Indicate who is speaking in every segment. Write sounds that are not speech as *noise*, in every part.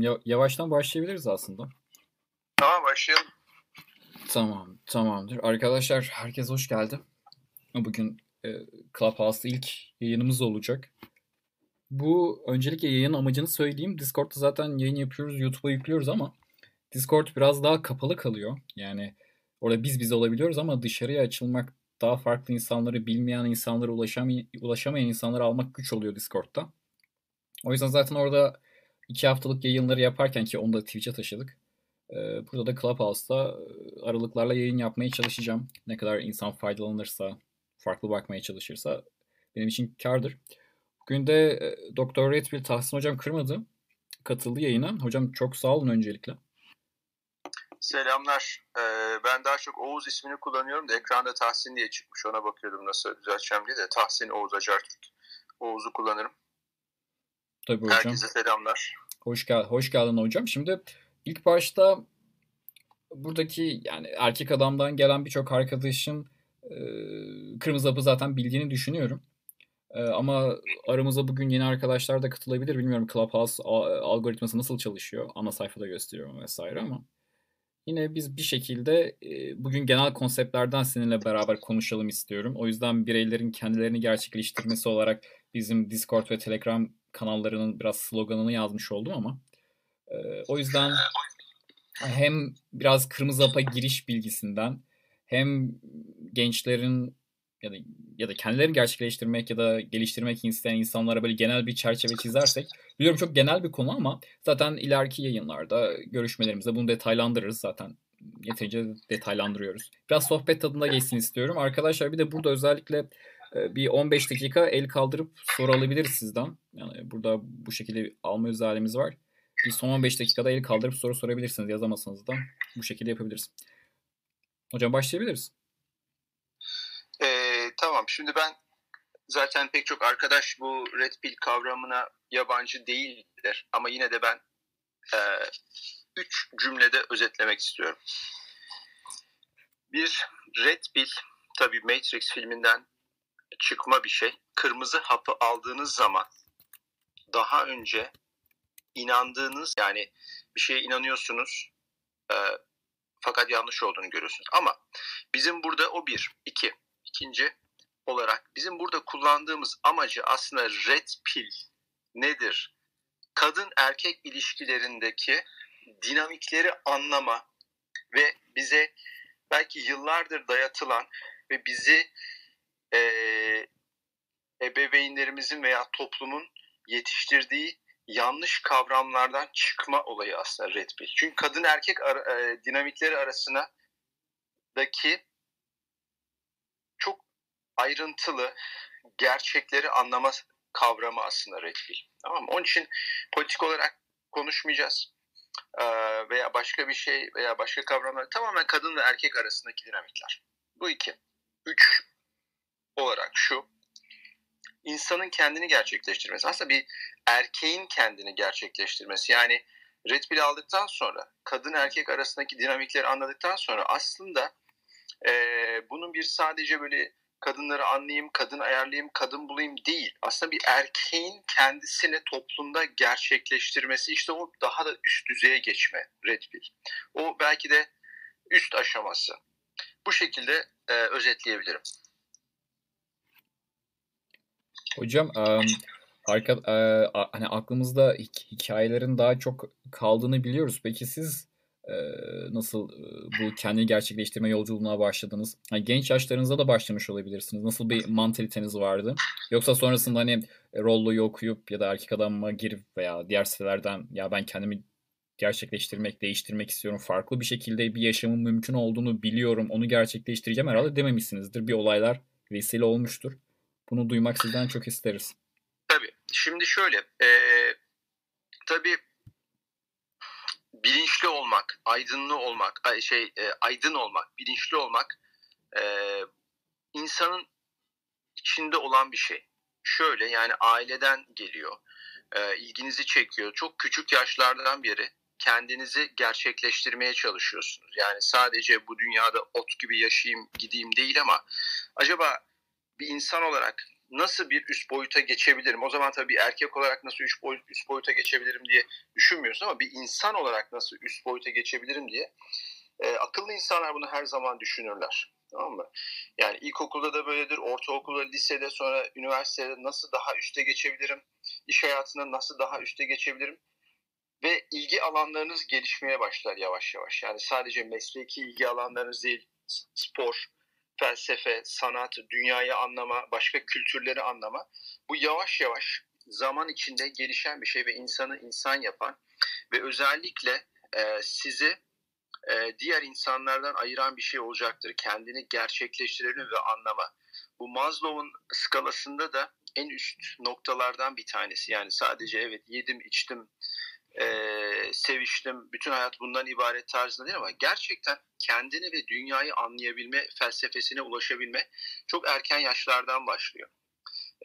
Speaker 1: Ya- yavaştan başlayabiliriz aslında.
Speaker 2: Tamam başlayalım.
Speaker 1: Tamam, tamamdır. Arkadaşlar herkes hoş geldi. Bugün e, Clubhouse'da ilk yayınımız olacak. Bu öncelikle yayın amacını söyleyeyim. Discord'da zaten yayın yapıyoruz, YouTube'a yüklüyoruz ama Discord biraz daha kapalı kalıyor. Yani orada biz biz olabiliyoruz ama dışarıya açılmak, daha farklı insanları bilmeyen insanlara ulaşamay ulaşamayan insanları almak güç oluyor Discord'da. O yüzden zaten orada iki haftalık yayınları yaparken ki onu da Twitch'e taşıdık. Ee, burada da Clubhouse'da e, aralıklarla yayın yapmaya çalışacağım. Ne kadar insan faydalanırsa, farklı bakmaya çalışırsa benim için kardır. Bugün de e, Doktor Redfield Tahsin Hocam kırmadı. Katıldı yayına. Hocam çok sağ olun öncelikle.
Speaker 2: Selamlar. Ee, ben daha çok Oğuz ismini kullanıyorum da ekranda Tahsin diye çıkmış. Ona bakıyordum nasıl düzelteceğim diye de Tahsin Oğuz Acartürk. Oğuz'u kullanırım.
Speaker 1: Tabii hocam.
Speaker 2: Herkese selamlar.
Speaker 1: Hoş, gel hoş geldin hocam. Şimdi ilk başta buradaki yani erkek adamdan gelen birçok arkadaşın e, Kırmızı Hap'ı zaten bildiğini düşünüyorum. E, ama aramıza bugün yeni arkadaşlar da katılabilir. Bilmiyorum Clubhouse algoritması nasıl çalışıyor. Ana sayfada gösteriyorum vesaire ama yine biz bir şekilde e, bugün genel konseptlerden seninle beraber konuşalım istiyorum. O yüzden bireylerin kendilerini gerçekleştirmesi olarak bizim Discord ve Telegram kanallarının biraz sloganını yazmış oldum ama e, o yüzden hem biraz Kırmızı Hap'a giriş bilgisinden hem gençlerin ya da ya da kendilerini gerçekleştirmek ya da geliştirmek isteyen insanlara böyle genel bir çerçeve çizersek biliyorum çok genel bir konu ama zaten ileriki yayınlarda görüşmelerimizde bunu detaylandırırız zaten yeterince detaylandırıyoruz. Biraz sohbet tadında geçsin istiyorum. Arkadaşlar bir de burada özellikle bir 15 dakika el kaldırıp soru alabiliriz sizden. Yani burada bu şekilde alma özelliğimiz var. Bir son 15 dakikada el kaldırıp soru sorabilirsiniz. Yazamazsanız da bu şekilde yapabiliriz. Hocam başlayabiliriz.
Speaker 2: Ee, tamam şimdi ben zaten pek çok arkadaş bu Red Pill kavramına yabancı değildir. Ama yine de ben e, üç cümlede özetlemek istiyorum. Bir, Red Pill tabii Matrix filminden çıkma bir şey. Kırmızı hapı aldığınız zaman daha önce inandığınız yani bir şeye inanıyorsunuz e, fakat yanlış olduğunu görüyorsunuz. Ama bizim burada o bir. iki. İkinci olarak bizim burada kullandığımız amacı aslında red pill nedir? Kadın erkek ilişkilerindeki dinamikleri anlama ve bize belki yıllardır dayatılan ve bizi e, ebeveynlerimizin veya toplumun yetiştirdiği yanlış kavramlardan çıkma olayı aslında red pill. Çünkü kadın erkek ara, e, dinamikleri arasındaki çok ayrıntılı gerçekleri anlama kavramı aslında red pill. Tamam mı? Onun için politik olarak konuşmayacağız. Ee, veya başka bir şey veya başka kavramlar tamamen kadın ve erkek arasındaki dinamikler. Bu iki. Üç olarak şu insanın kendini gerçekleştirmesi. Aslında bir erkeğin kendini gerçekleştirmesi. Yani red pill aldıktan sonra kadın erkek arasındaki dinamikleri anladıktan sonra aslında e, bunun bir sadece böyle kadınları anlayayım, kadın ayarlayayım, kadın bulayım değil. Aslında bir erkeğin kendisini toplumda gerçekleştirmesi işte o daha da üst düzeye geçme red pill. O belki de üst aşaması. Bu şekilde e, özetleyebilirim.
Speaker 1: Hocam um, arka, e, hani aklımızda hikayelerin daha çok kaldığını biliyoruz. Peki siz e, nasıl e, bu kendini gerçekleştirme yolculuğuna başladınız? Hani genç yaşlarınızda da başlamış olabilirsiniz. Nasıl bir mantaliteniz vardı? Yoksa sonrasında hani Rollo'yu okuyup ya da erkek adamıma girip veya diğer sitelerden ya ben kendimi gerçekleştirmek, değiştirmek istiyorum. Farklı bir şekilde bir yaşamın mümkün olduğunu biliyorum. Onu gerçekleştireceğim herhalde dememişsinizdir. Bir olaylar vesile olmuştur. Bunu duymak sizden çok isteriz.
Speaker 2: Tabii. Şimdi şöyle. E, tabii bilinçli olmak, aydınlı olmak, şey e, aydın olmak, bilinçli olmak e, insanın içinde olan bir şey. Şöyle yani aileden geliyor, e, ilginizi çekiyor. Çok küçük yaşlardan beri kendinizi gerçekleştirmeye çalışıyorsunuz. Yani sadece bu dünyada ot gibi yaşayayım, gideyim değil ama acaba bir insan olarak nasıl bir üst boyuta geçebilirim? O zaman tabii erkek olarak nasıl üst, boyut, üst boyuta geçebilirim diye düşünmüyorsun ama bir insan olarak nasıl üst boyuta geçebilirim diye e, akıllı insanlar bunu her zaman düşünürler. Tamam mı? Yani ilkokulda da böyledir, ortaokulda, lisede, sonra üniversitede nasıl daha üste geçebilirim? İş hayatında nasıl daha üste geçebilirim? Ve ilgi alanlarınız gelişmeye başlar yavaş yavaş. Yani sadece mesleki ilgi alanlarınız değil, spor, felsefe, sanat, dünyayı anlama, başka kültürleri anlama. Bu yavaş yavaş zaman içinde gelişen bir şey ve insanı insan yapan ve özellikle e, sizi e, diğer insanlardan ayıran bir şey olacaktır. Kendini gerçekleştirelim ve anlama. Bu Maslow'un skalasında da en üst noktalardan bir tanesi. Yani sadece evet yedim, içtim, e, seviştim, bütün hayat bundan ibaret tarzında değil ama gerçekten kendini ve dünyayı anlayabilme, felsefesine ulaşabilme çok erken yaşlardan başlıyor.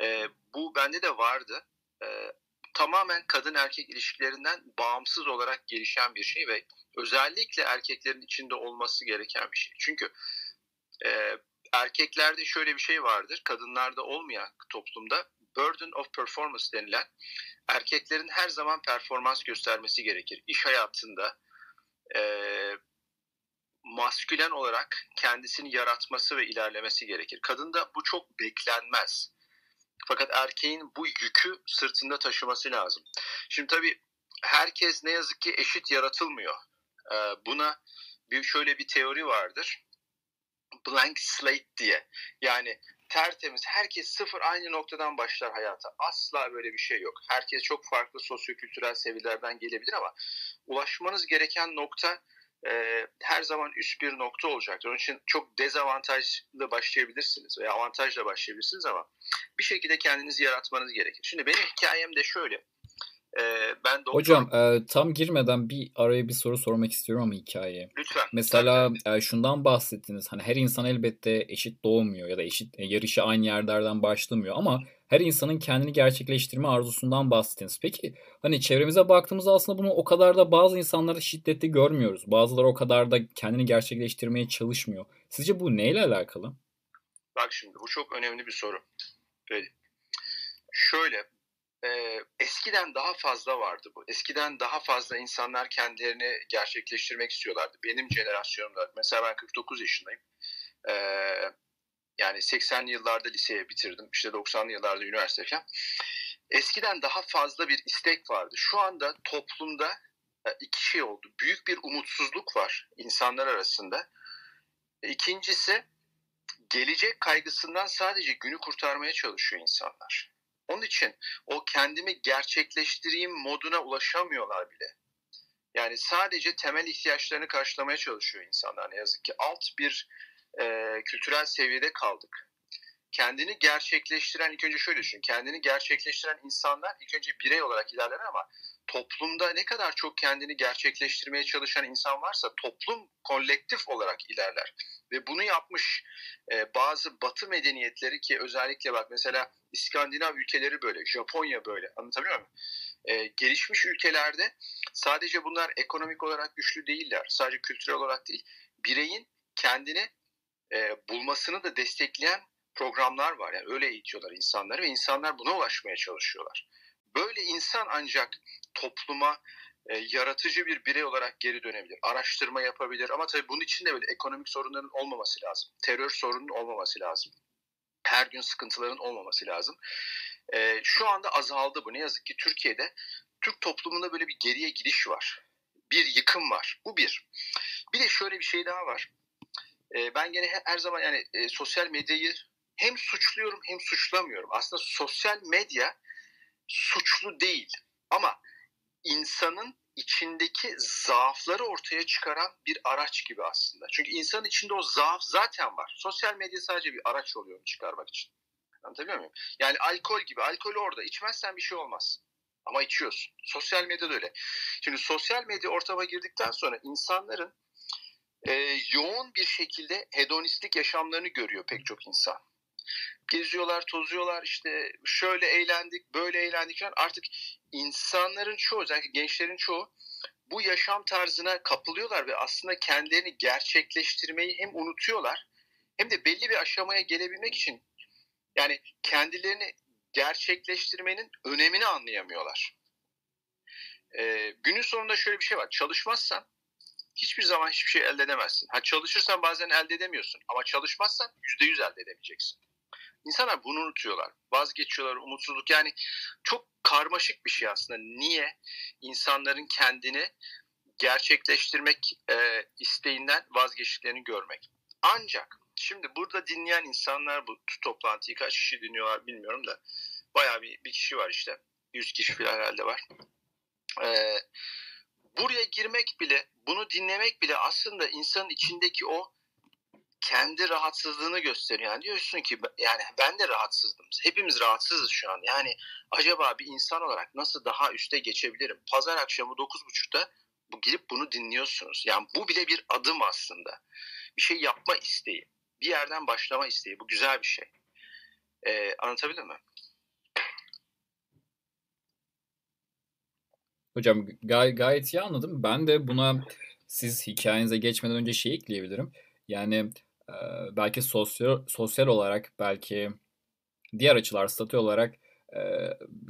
Speaker 2: E, bu bende de vardı. E, tamamen kadın erkek ilişkilerinden bağımsız olarak gelişen bir şey ve özellikle erkeklerin içinde olması gereken bir şey. Çünkü e, erkeklerde şöyle bir şey vardır, kadınlarda olmayan toplumda burden of performance denilen erkeklerin her zaman performans göstermesi gerekir. İş hayatında e, maskülen olarak kendisini yaratması ve ilerlemesi gerekir. Kadında bu çok beklenmez. Fakat erkeğin bu yükü sırtında taşıması lazım. Şimdi tabii herkes ne yazık ki eşit yaratılmıyor. Ee, buna bir şöyle bir teori vardır. Blank slate diye. Yani tertemiz. Herkes sıfır aynı noktadan başlar hayata. Asla böyle bir şey yok. Herkes çok farklı sosyokültürel seviyelerden gelebilir ama ulaşmanız gereken nokta e, her zaman üst bir nokta olacaktır. Onun için çok dezavantajlı başlayabilirsiniz veya avantajla başlayabilirsiniz ama bir şekilde kendinizi yaratmanız gerekir. Şimdi benim hikayem de şöyle.
Speaker 1: E, ben doktor... Hocam e, tam girmeden bir araya bir soru sormak istiyorum ama hikayeye.
Speaker 2: Lütfen.
Speaker 1: Mesela e, şundan bahsettiniz. Hani her insan elbette eşit doğmuyor ya da eşit e, yarışı aynı yerlerden başlamıyor ama her insanın kendini gerçekleştirme arzusundan bahsettiniz. Peki hani çevremize baktığımızda aslında bunu o kadar da bazı insanlarda şiddetli görmüyoruz. Bazıları o kadar da kendini gerçekleştirmeye çalışmıyor. Sizce bu neyle alakalı?
Speaker 2: Bak şimdi bu çok önemli bir soru. Böyle. Şöyle e, eskiden daha fazla vardı bu. Eskiden daha fazla insanlar kendilerini gerçekleştirmek istiyorlardı. Benim jenerasyonumda mesela ben 49 yaşındayım. E, yani 80'li yıllarda liseye bitirdim. İşte 90'lı yıllarda üniversite falan. Eskiden daha fazla bir istek vardı. Şu anda toplumda e, iki şey oldu. Büyük bir umutsuzluk var insanlar arasında. İkincisi gelecek kaygısından sadece günü kurtarmaya çalışıyor insanlar. Onun için o kendimi gerçekleştireyim moduna ulaşamıyorlar bile. Yani sadece temel ihtiyaçlarını karşılamaya çalışıyor insanlar ne yazık ki. Alt bir e, kültürel seviyede kaldık. Kendini gerçekleştiren ilk önce şöyle düşün. Kendini gerçekleştiren insanlar ilk önce birey olarak ilerler ama toplumda ne kadar çok kendini gerçekleştirmeye çalışan insan varsa toplum kolektif olarak ilerler. Ve bunu yapmış e, bazı batı medeniyetleri ki özellikle bak mesela İskandinav ülkeleri böyle, Japonya böyle anlatabiliyor muyum? E, gelişmiş ülkelerde sadece bunlar ekonomik olarak güçlü değiller. Sadece kültürel olarak değil. Bireyin kendini e, bulmasını da destekleyen programlar var. Yani öyle eğitiyorlar insanları ve insanlar buna ulaşmaya çalışıyorlar. Böyle insan ancak topluma e, yaratıcı bir birey olarak geri dönebilir. Araştırma yapabilir ama tabii bunun için de böyle ekonomik sorunların olmaması lazım. Terör sorunun olmaması lazım. Her gün sıkıntıların olmaması lazım. E, şu anda azaldı bu. Ne yazık ki Türkiye'de Türk toplumunda böyle bir geriye gidiş var. Bir yıkım var. Bu bir. Bir de şöyle bir şey daha var. E, ben gene her zaman yani e, sosyal medyayı hem suçluyorum hem suçlamıyorum. Aslında sosyal medya suçlu değil ama insanın içindeki zaafları ortaya çıkaran bir araç gibi aslında. Çünkü insanın içinde o zaaf zaten var. Sosyal medya sadece bir araç oluyor çıkarmak için. Anlatabiliyor muyum? Yani alkol gibi. Alkol orada. İçmezsen bir şey olmaz. Ama içiyorsun. Sosyal medya da öyle. Şimdi sosyal medya ortama girdikten sonra insanların e, yoğun bir şekilde hedonistlik yaşamlarını görüyor pek çok insan geziyorlar, tozuyorlar işte şöyle eğlendik, böyle eğlendik. Artık insanların çoğu, özellikle gençlerin çoğu bu yaşam tarzına kapılıyorlar ve aslında kendilerini gerçekleştirmeyi hem unutuyorlar hem de belli bir aşamaya gelebilmek için Yani kendilerini gerçekleştirmenin önemini anlayamıyorlar. Ee, günün sonunda şöyle bir şey var. Çalışmazsan hiçbir zaman hiçbir şey elde edemezsin. Ha çalışırsan bazen elde edemiyorsun ama çalışmazsan yüzde yüz elde edemeyeceksin. İnsanlar bunu unutuyorlar. Vazgeçiyorlar, umutsuzluk. Yani çok karmaşık bir şey aslında. Niye insanların kendini gerçekleştirmek e, isteğinden vazgeçtiklerini görmek. Ancak şimdi burada dinleyen insanlar bu toplantıyı kaç kişi dinliyorlar bilmiyorum da bayağı bir, bir kişi var işte. 100 kişi falan herhalde var. Ee, buraya girmek bile, bunu dinlemek bile aslında insanın içindeki o kendi rahatsızlığını gösteriyor. Yani diyorsun ki yani ben de rahatsızdım. Hepimiz rahatsızız şu an. Yani acaba bir insan olarak nasıl daha üste geçebilirim? Pazar akşamı 9.30'da bu girip bunu dinliyorsunuz. Yani bu bile bir adım aslında. Bir şey yapma isteği. Bir yerden başlama isteği. Bu güzel bir şey. Ee, anlatabildim mi?
Speaker 1: Hocam gay gayet iyi anladım. Ben de buna siz hikayenize geçmeden önce şey ekleyebilirim. Yani belki sosyal sosyal olarak belki diğer açılar statü olarak e,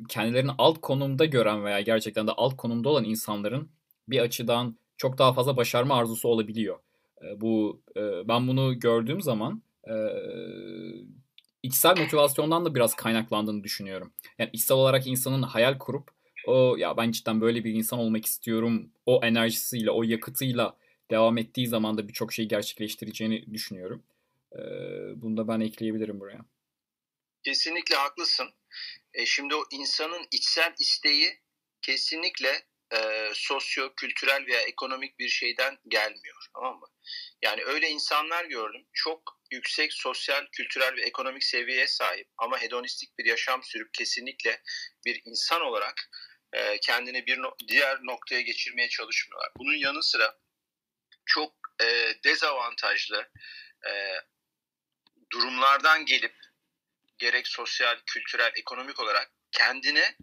Speaker 1: kendilerini alt konumda gören veya gerçekten de alt konumda olan insanların bir açıdan çok daha fazla başarma arzusu olabiliyor. Bu ben bunu gördüğüm zaman içsel motivasyondan da biraz kaynaklandığını düşünüyorum. Yani içsel olarak insanın hayal kurup o ya ben cidden böyle bir insan olmak istiyorum. O enerjisiyle, o yakıtıyla devam ettiği zaman da birçok şeyi gerçekleştireceğini düşünüyorum. Ee, bunu da ben ekleyebilirim buraya.
Speaker 2: Kesinlikle haklısın. E, şimdi o insanın içsel isteği kesinlikle e, sosyo, kültürel veya ekonomik bir şeyden gelmiyor. Tamam mı? Yani öyle insanlar gördüm. Çok yüksek sosyal, kültürel ve ekonomik seviyeye sahip ama hedonistik bir yaşam sürüp kesinlikle bir insan olarak e, kendini bir no- diğer noktaya geçirmeye çalışmıyorlar. Bunun yanı sıra çok e, dezavantajlı e, durumlardan gelip gerek sosyal, kültürel, ekonomik olarak kendine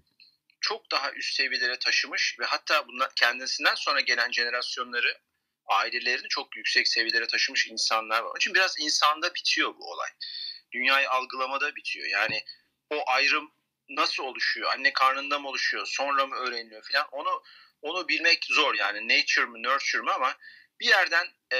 Speaker 2: çok daha üst seviyelere taşımış ve hatta bunlar kendisinden sonra gelen jenerasyonları ailelerini çok yüksek seviyelere taşımış insanlar var. Onun için biraz insanda bitiyor bu olay. Dünyayı algılamada bitiyor. Yani o ayrım nasıl oluşuyor? Anne karnında mı oluşuyor? Sonra mı öğreniliyor falan? Onu onu bilmek zor yani nature mı nurture mı ama bir yerden e,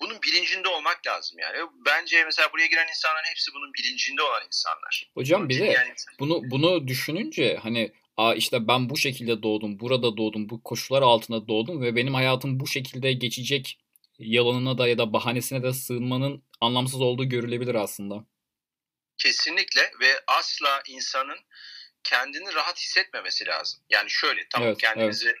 Speaker 2: bunun bilincinde olmak lazım yani. Bence mesela buraya giren insanların hepsi bunun bilincinde olan insanlar.
Speaker 1: Hocam bir de yani... bunu bunu düşününce hani Aa işte ben bu şekilde doğdum, burada doğdum, bu koşullar altında doğdum ve benim hayatım bu şekilde geçecek yalanına da ya da bahanesine de sığınmanın anlamsız olduğu görülebilir aslında.
Speaker 2: Kesinlikle ve asla insanın kendini rahat hissetmemesi lazım. Yani şöyle tamam evet, kendinizi evet.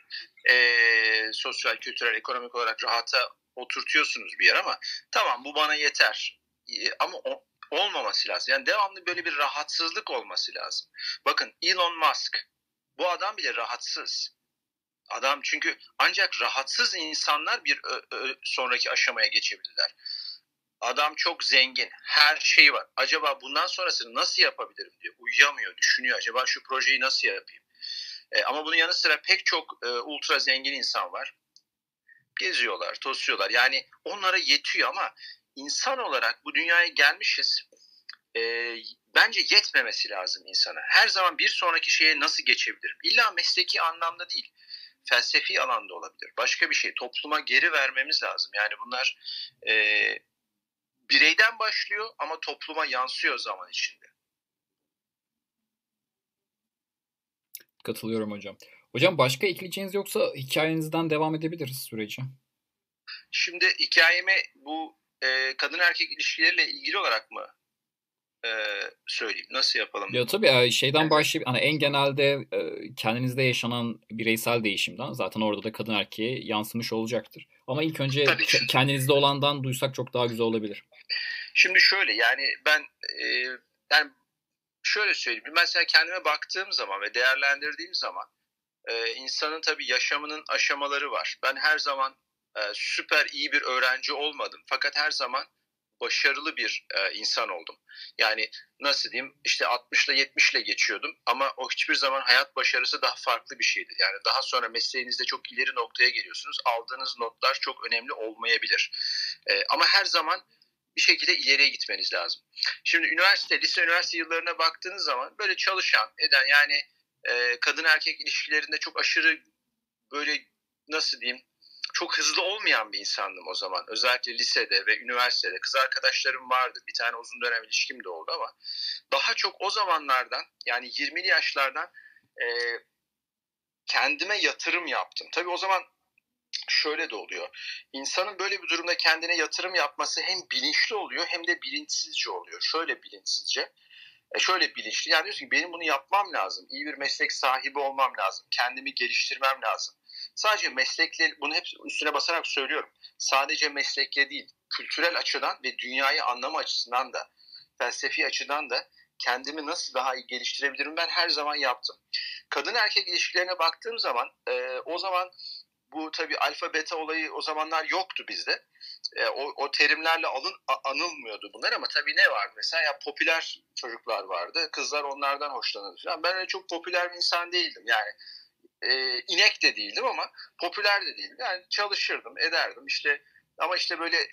Speaker 2: E, sosyal, kültürel, ekonomik olarak rahata oturtuyorsunuz bir yer ama tamam bu bana yeter. E, ama o, olmaması lazım. Yani devamlı böyle bir rahatsızlık olması lazım. Bakın Elon Musk bu adam bile rahatsız. Adam çünkü ancak rahatsız insanlar bir ö, ö, sonraki aşamaya geçebilirler. Adam çok zengin, her şey var. Acaba bundan sonrasını nasıl yapabilirim diye uyuyamıyor, düşünüyor. Acaba şu projeyi nasıl yapayım? E, ama bunun yanı sıra pek çok e, ultra zengin insan var. Geziyorlar, tosuyorlar. Yani onlara yetiyor ama insan olarak bu dünyaya gelmişiz. E, bence yetmemesi lazım insana. Her zaman bir sonraki şeye nasıl geçebilirim? İlla mesleki anlamda değil felsefi alanda olabilir. Başka bir şey topluma geri vermemiz lazım. Yani bunlar e, bireyden başlıyor ama topluma yansıyor zaman içinde.
Speaker 1: Katılıyorum hocam. Hocam başka ekleyeceğiniz yoksa hikayenizden devam edebiliriz süreci.
Speaker 2: Şimdi hikayemi bu e, kadın erkek ilişkileriyle ilgili olarak mı e, söyleyeyim? Nasıl yapalım?
Speaker 1: Ya tabii şeyden başlayıp hani en genelde e, kendinizde yaşanan bireysel değişimden zaten orada da kadın erkeğe yansımış olacaktır. Ama ilk önce Tabii. kendinizde olandan duysak çok daha güzel olabilir.
Speaker 2: Şimdi şöyle yani ben e, yani şöyle söyleyeyim. Mesela kendime baktığım zaman ve değerlendirdiğim zaman e, insanın tabii yaşamının aşamaları var. Ben her zaman e, süper iyi bir öğrenci olmadım. Fakat her zaman başarılı bir e, insan oldum. Yani nasıl diyeyim işte 60 ile 70 ile geçiyordum ama o hiçbir zaman hayat başarısı daha farklı bir şeydir. Yani daha sonra mesleğinizde çok ileri noktaya geliyorsunuz. Aldığınız notlar çok önemli olmayabilir. E, ama her zaman bir şekilde ileriye gitmeniz lazım. Şimdi üniversite, lise üniversite yıllarına baktığınız zaman böyle çalışan, eden yani e, kadın erkek ilişkilerinde çok aşırı böyle nasıl diyeyim çok hızlı olmayan bir insandım o zaman. Özellikle lisede ve üniversitede kız arkadaşlarım vardı. Bir tane uzun dönem ilişkim de oldu ama daha çok o zamanlardan yani 20'li yaşlardan e, kendime yatırım yaptım. Tabii o zaman şöyle de oluyor. İnsanın böyle bir durumda kendine yatırım yapması hem bilinçli oluyor hem de bilinçsizce oluyor. Şöyle bilinçsizce. E şöyle bilinçli. Yani diyorsun ki benim bunu yapmam lazım. İyi bir meslek sahibi olmam lazım. Kendimi geliştirmem lazım. Sadece meslekle bunu hep üstüne basarak söylüyorum. Sadece meslekle değil, kültürel açıdan ve dünyayı anlama açısından da, felsefi açıdan da kendimi nasıl daha iyi geliştirebilirim ben her zaman yaptım. Kadın erkek ilişkilerine baktığım zaman e, o zaman bu tabii alfa beta olayı o zamanlar yoktu bizde. E, o, o terimlerle alın, anılmıyordu bunlar ama tabii ne vardı? Mesela ya popüler çocuklar vardı. Kızlar onlardan hoşlanırdı falan. Ben öyle çok popüler bir insan değildim. Yani e, inek de değildim ama popüler de değildim. Yani çalışırdım, ederdim. İşte ama işte böyle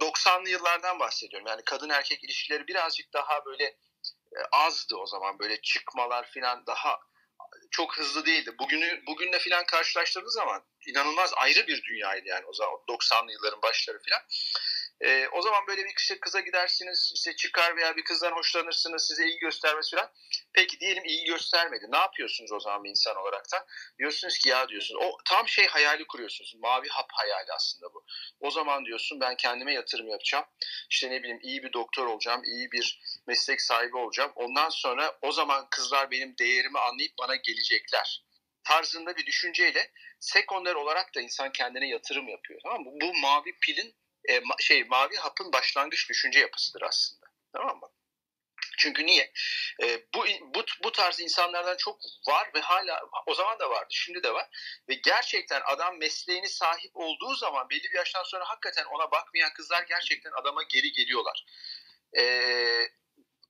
Speaker 2: 90'lı e, yıllardan bahsediyorum. Yani kadın erkek ilişkileri birazcık daha böyle e, azdı o zaman. Böyle çıkmalar falan daha çok hızlı değildi. Bugünü bugünle falan karşılaştırdığınız zaman inanılmaz ayrı bir dünyaydı yani o zaman 90'lı yılların başları falan. E, o zaman böyle bir işte kıza gidersiniz, işte çıkar veya bir kızdan hoşlanırsınız, size iyi göstermesi falan. Peki diyelim iyi göstermedi. Ne yapıyorsunuz o zaman bir insan olarak da? Diyorsunuz ki ya diyorsunuz. O tam şey hayali kuruyorsunuz. Mavi hap hayali aslında bu. O zaman diyorsun ben kendime yatırım yapacağım. İşte ne bileyim iyi bir doktor olacağım, iyi bir meslek sahibi olacağım. Ondan sonra o zaman kızlar benim değerimi anlayıp bana gelecekler tarzında bir düşünceyle sekonder olarak da insan kendine yatırım yapıyor. Tamam mı? Bu mavi pilin e, ma, şey mavi hapın başlangıç düşünce yapısıdır aslında. Tamam mı? Çünkü niye? E, bu, bu, bu tarz insanlardan çok var ve hala o zaman da vardı, şimdi de var. Ve gerçekten adam mesleğini sahip olduğu zaman belli bir yaştan sonra hakikaten ona bakmayan kızlar gerçekten adama geri geliyorlar. E,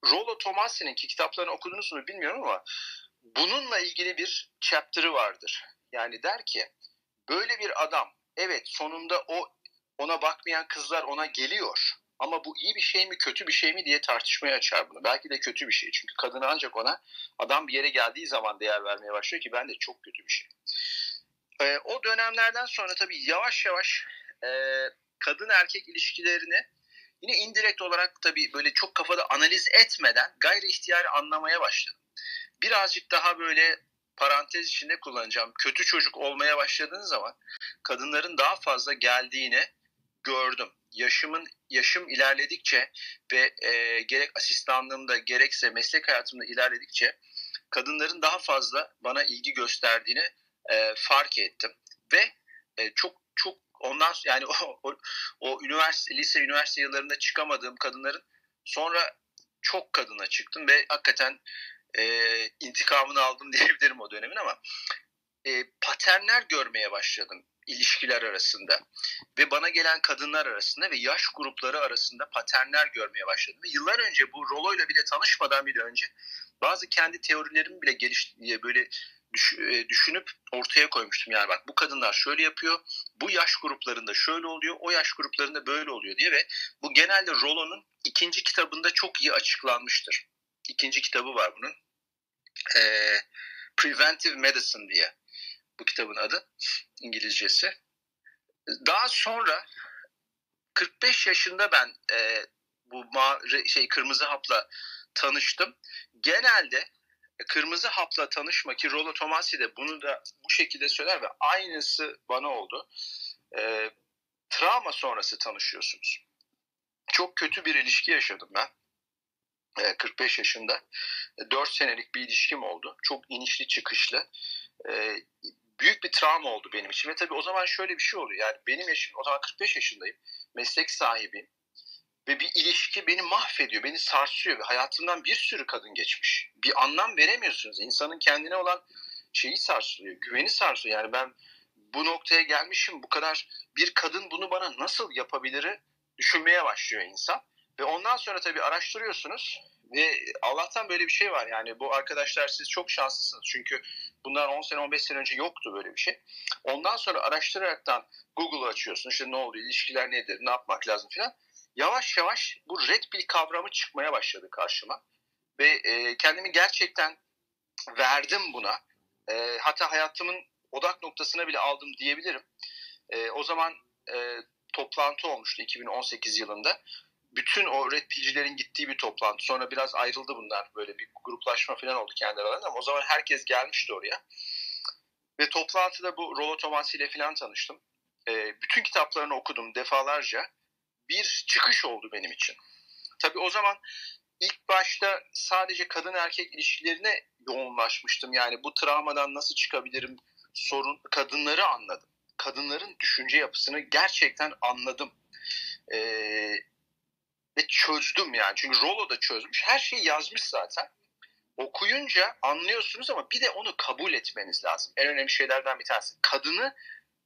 Speaker 2: Rollo Tomasi'nin ki kitaplarını okudunuz mu bilmiyorum ama bununla ilgili bir chapter'ı vardır. Yani der ki böyle bir adam evet sonunda o ona bakmayan kızlar ona geliyor. Ama bu iyi bir şey mi kötü bir şey mi diye tartışmaya açar bunu. Belki de kötü bir şey. Çünkü kadın ancak ona adam bir yere geldiği zaman değer vermeye başlıyor ki ben de çok kötü bir şey. Ee, o dönemlerden sonra tabii yavaş yavaş e, kadın erkek ilişkilerini yine indirekt olarak tabii böyle çok kafada analiz etmeden gayri ihtiyari anlamaya başladım. Birazcık daha böyle parantez içinde kullanacağım. Kötü çocuk olmaya başladığın zaman kadınların daha fazla geldiğini gördüm. Yaşımın yaşım ilerledikçe ve e, gerek asistanlığımda gerekse meslek hayatımda ilerledikçe kadınların daha fazla bana ilgi gösterdiğini e, fark ettim ve e, çok çok ondan yani *laughs* o, o, o üniversite lise üniversite yıllarında çıkamadığım kadınların sonra çok kadına çıktım ve hakikaten e, intikamını aldım *laughs* diyebilirim o dönemin ama e, paternler görmeye başladım ilişkiler arasında ve bana gelen kadınlar arasında ve yaş grupları arasında paternler görmeye başladım. Ve yıllar önce bu Rolo'yla bile tanışmadan bile önce bazı kendi teorilerimi bile geliş böyle e, düşünüp ortaya koymuştum. Yani bak bu kadınlar şöyle yapıyor, bu yaş gruplarında şöyle oluyor, o yaş gruplarında böyle oluyor diye ve bu genelde Rolo'nun ikinci kitabında çok iyi açıklanmıştır. İkinci kitabı var bunun. Ee, Preventive Medicine diye bu kitabın adı İngilizcesi. Daha sonra 45 yaşında ben e, bu ma şey kırmızı hapla tanıştım. Genelde kırmızı hapla tanışma ki Rollo Tomasi de bunu da bu şekilde söyler ve aynısı bana oldu. E, travma sonrası tanışıyorsunuz. Çok kötü bir ilişki yaşadım ben. 45 e, yaşında. 4 senelik bir ilişkim oldu. Çok inişli çıkışlı. Büyük bir travma oldu benim için. Ve tabii o zaman şöyle bir şey oluyor. Yani benim yaşım, o zaman 45 yaşındayım. Meslek sahibiyim. Ve bir ilişki beni mahvediyor, beni sarsıyor. Ve hayatımdan bir sürü kadın geçmiş. Bir anlam veremiyorsunuz. İnsanın kendine olan şeyi sarsılıyor, güveni sarsıyor. Yani ben bu noktaya gelmişim, bu kadar bir kadın bunu bana nasıl yapabilir düşünmeye başlıyor insan. Ve ondan sonra tabii araştırıyorsunuz ve Allah'tan böyle bir şey var yani bu arkadaşlar siz çok şanslısınız çünkü bundan 10 sene 15 sene önce yoktu böyle bir şey. Ondan sonra araştıraraktan Google açıyorsun işte ne oluyor ilişkiler nedir ne yapmak lazım filan. yavaş yavaş bu red pill kavramı çıkmaya başladı karşıma. Ve e, kendimi gerçekten verdim buna. E, hatta hayatımın odak noktasına bile aldım diyebilirim. E, o zaman e, toplantı olmuştu 2018 yılında. Bütün o red pillcilerin gittiği bir toplantı. Sonra biraz ayrıldı bunlar. Böyle bir gruplaşma falan oldu kendi aralarında ama o zaman herkes gelmişti oraya. Ve toplantıda bu Rollo Tomassi ile falan tanıştım. E, bütün kitaplarını okudum defalarca. Bir çıkış oldu benim için. Tabii o zaman ilk başta sadece kadın erkek ilişkilerine yoğunlaşmıştım. Yani bu travmadan nasıl çıkabilirim sorun kadınları anladım. Kadınların düşünce yapısını gerçekten anladım. Ee, ve çözdüm yani. Çünkü Rollo da çözmüş. Her şeyi yazmış zaten. Okuyunca anlıyorsunuz ama bir de onu kabul etmeniz lazım. En önemli şeylerden bir tanesi. Kadını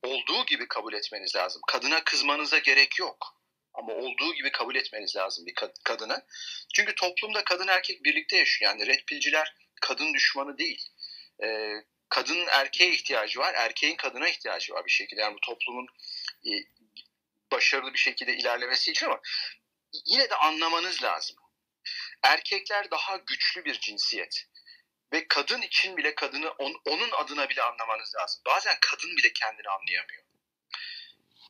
Speaker 2: olduğu gibi kabul etmeniz lazım. Kadına kızmanıza gerek yok. Ama olduğu gibi kabul etmeniz lazım bir kadına. Çünkü toplumda kadın erkek birlikte yaşıyor. Yani red pillciler kadın düşmanı değil. Ee, kadının erkeğe ihtiyacı var, erkeğin kadına ihtiyacı var bir şekilde. Yani bu toplumun e, başarılı bir şekilde ilerlemesi için ama yine de anlamanız lazım. Erkekler daha güçlü bir cinsiyet. Ve kadın için bile kadını on, onun adına bile anlamanız lazım. Bazen kadın bile kendini anlayamıyor.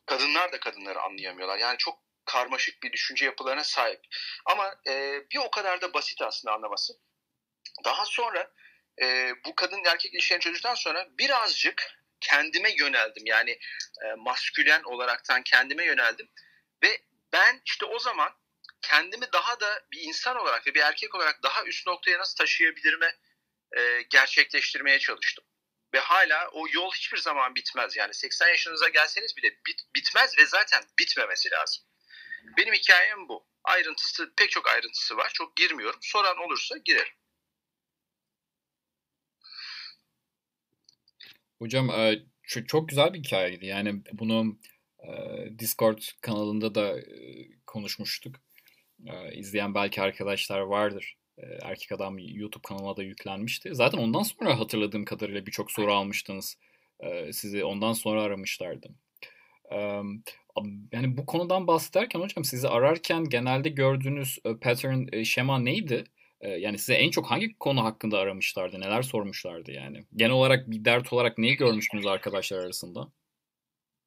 Speaker 2: Kadınlar da kadınları anlayamıyorlar. Yani çok karmaşık bir düşünce yapılarına sahip. Ama e, bir o kadar da basit aslında anlaması. Daha sonra e, bu kadın erkek ilişkilerini çözdükten sonra birazcık kendime yöneldim. Yani e, maskülen olaraktan kendime yöneldim. Ve ben işte o zaman kendimi daha da bir insan olarak ve bir erkek olarak daha üst noktaya nasıl taşıyabilirime e, gerçekleştirmeye çalıştım. Ve hala o yol hiçbir zaman bitmez. Yani 80 yaşınıza gelseniz bile bit, bitmez ve zaten bitmemesi lazım. Benim hikayem bu. Ayrıntısı, pek çok ayrıntısı var. Çok girmiyorum. Soran olursa girerim.
Speaker 1: Hocam e, çok güzel bir hikayeydi. Yani bunu Discord kanalında da e, konuşmuştuk. İzleyen belki arkadaşlar vardır. Erkek Adam YouTube kanalına da yüklenmişti. Zaten ondan sonra hatırladığım kadarıyla birçok soru almıştınız. Sizi ondan sonra aramışlardı. Yani bu konudan bahsederken hocam sizi ararken genelde gördüğünüz pattern, şema neydi? Yani size en çok hangi konu hakkında aramışlardı? Neler sormuşlardı yani? Genel olarak bir dert olarak neyi görmüştünüz arkadaşlar arasında?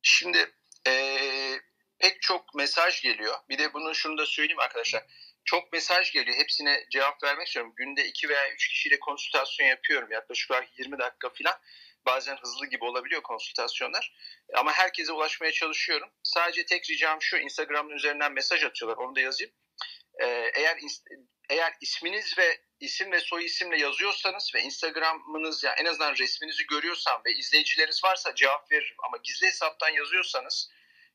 Speaker 2: Şimdi ee, pek çok mesaj geliyor. Bir de bunu şunu da söyleyeyim arkadaşlar. Çok mesaj geliyor. Hepsine cevap vermek istiyorum. Günde iki veya üç kişiyle konsültasyon yapıyorum. Yaklaşık olarak 20 dakika falan. Bazen hızlı gibi olabiliyor konsültasyonlar. Ama herkese ulaşmaya çalışıyorum. Sadece tek ricam şu. Instagram'ın üzerinden mesaj atıyorlar. Onu da yazayım. Ee, eğer eğer isminiz ve isim ve soy isimle yazıyorsanız ve Instagram'ınız yani en azından resminizi görüyorsam ve izleyicileriniz varsa cevap veririm. Ama gizli hesaptan yazıyorsanız,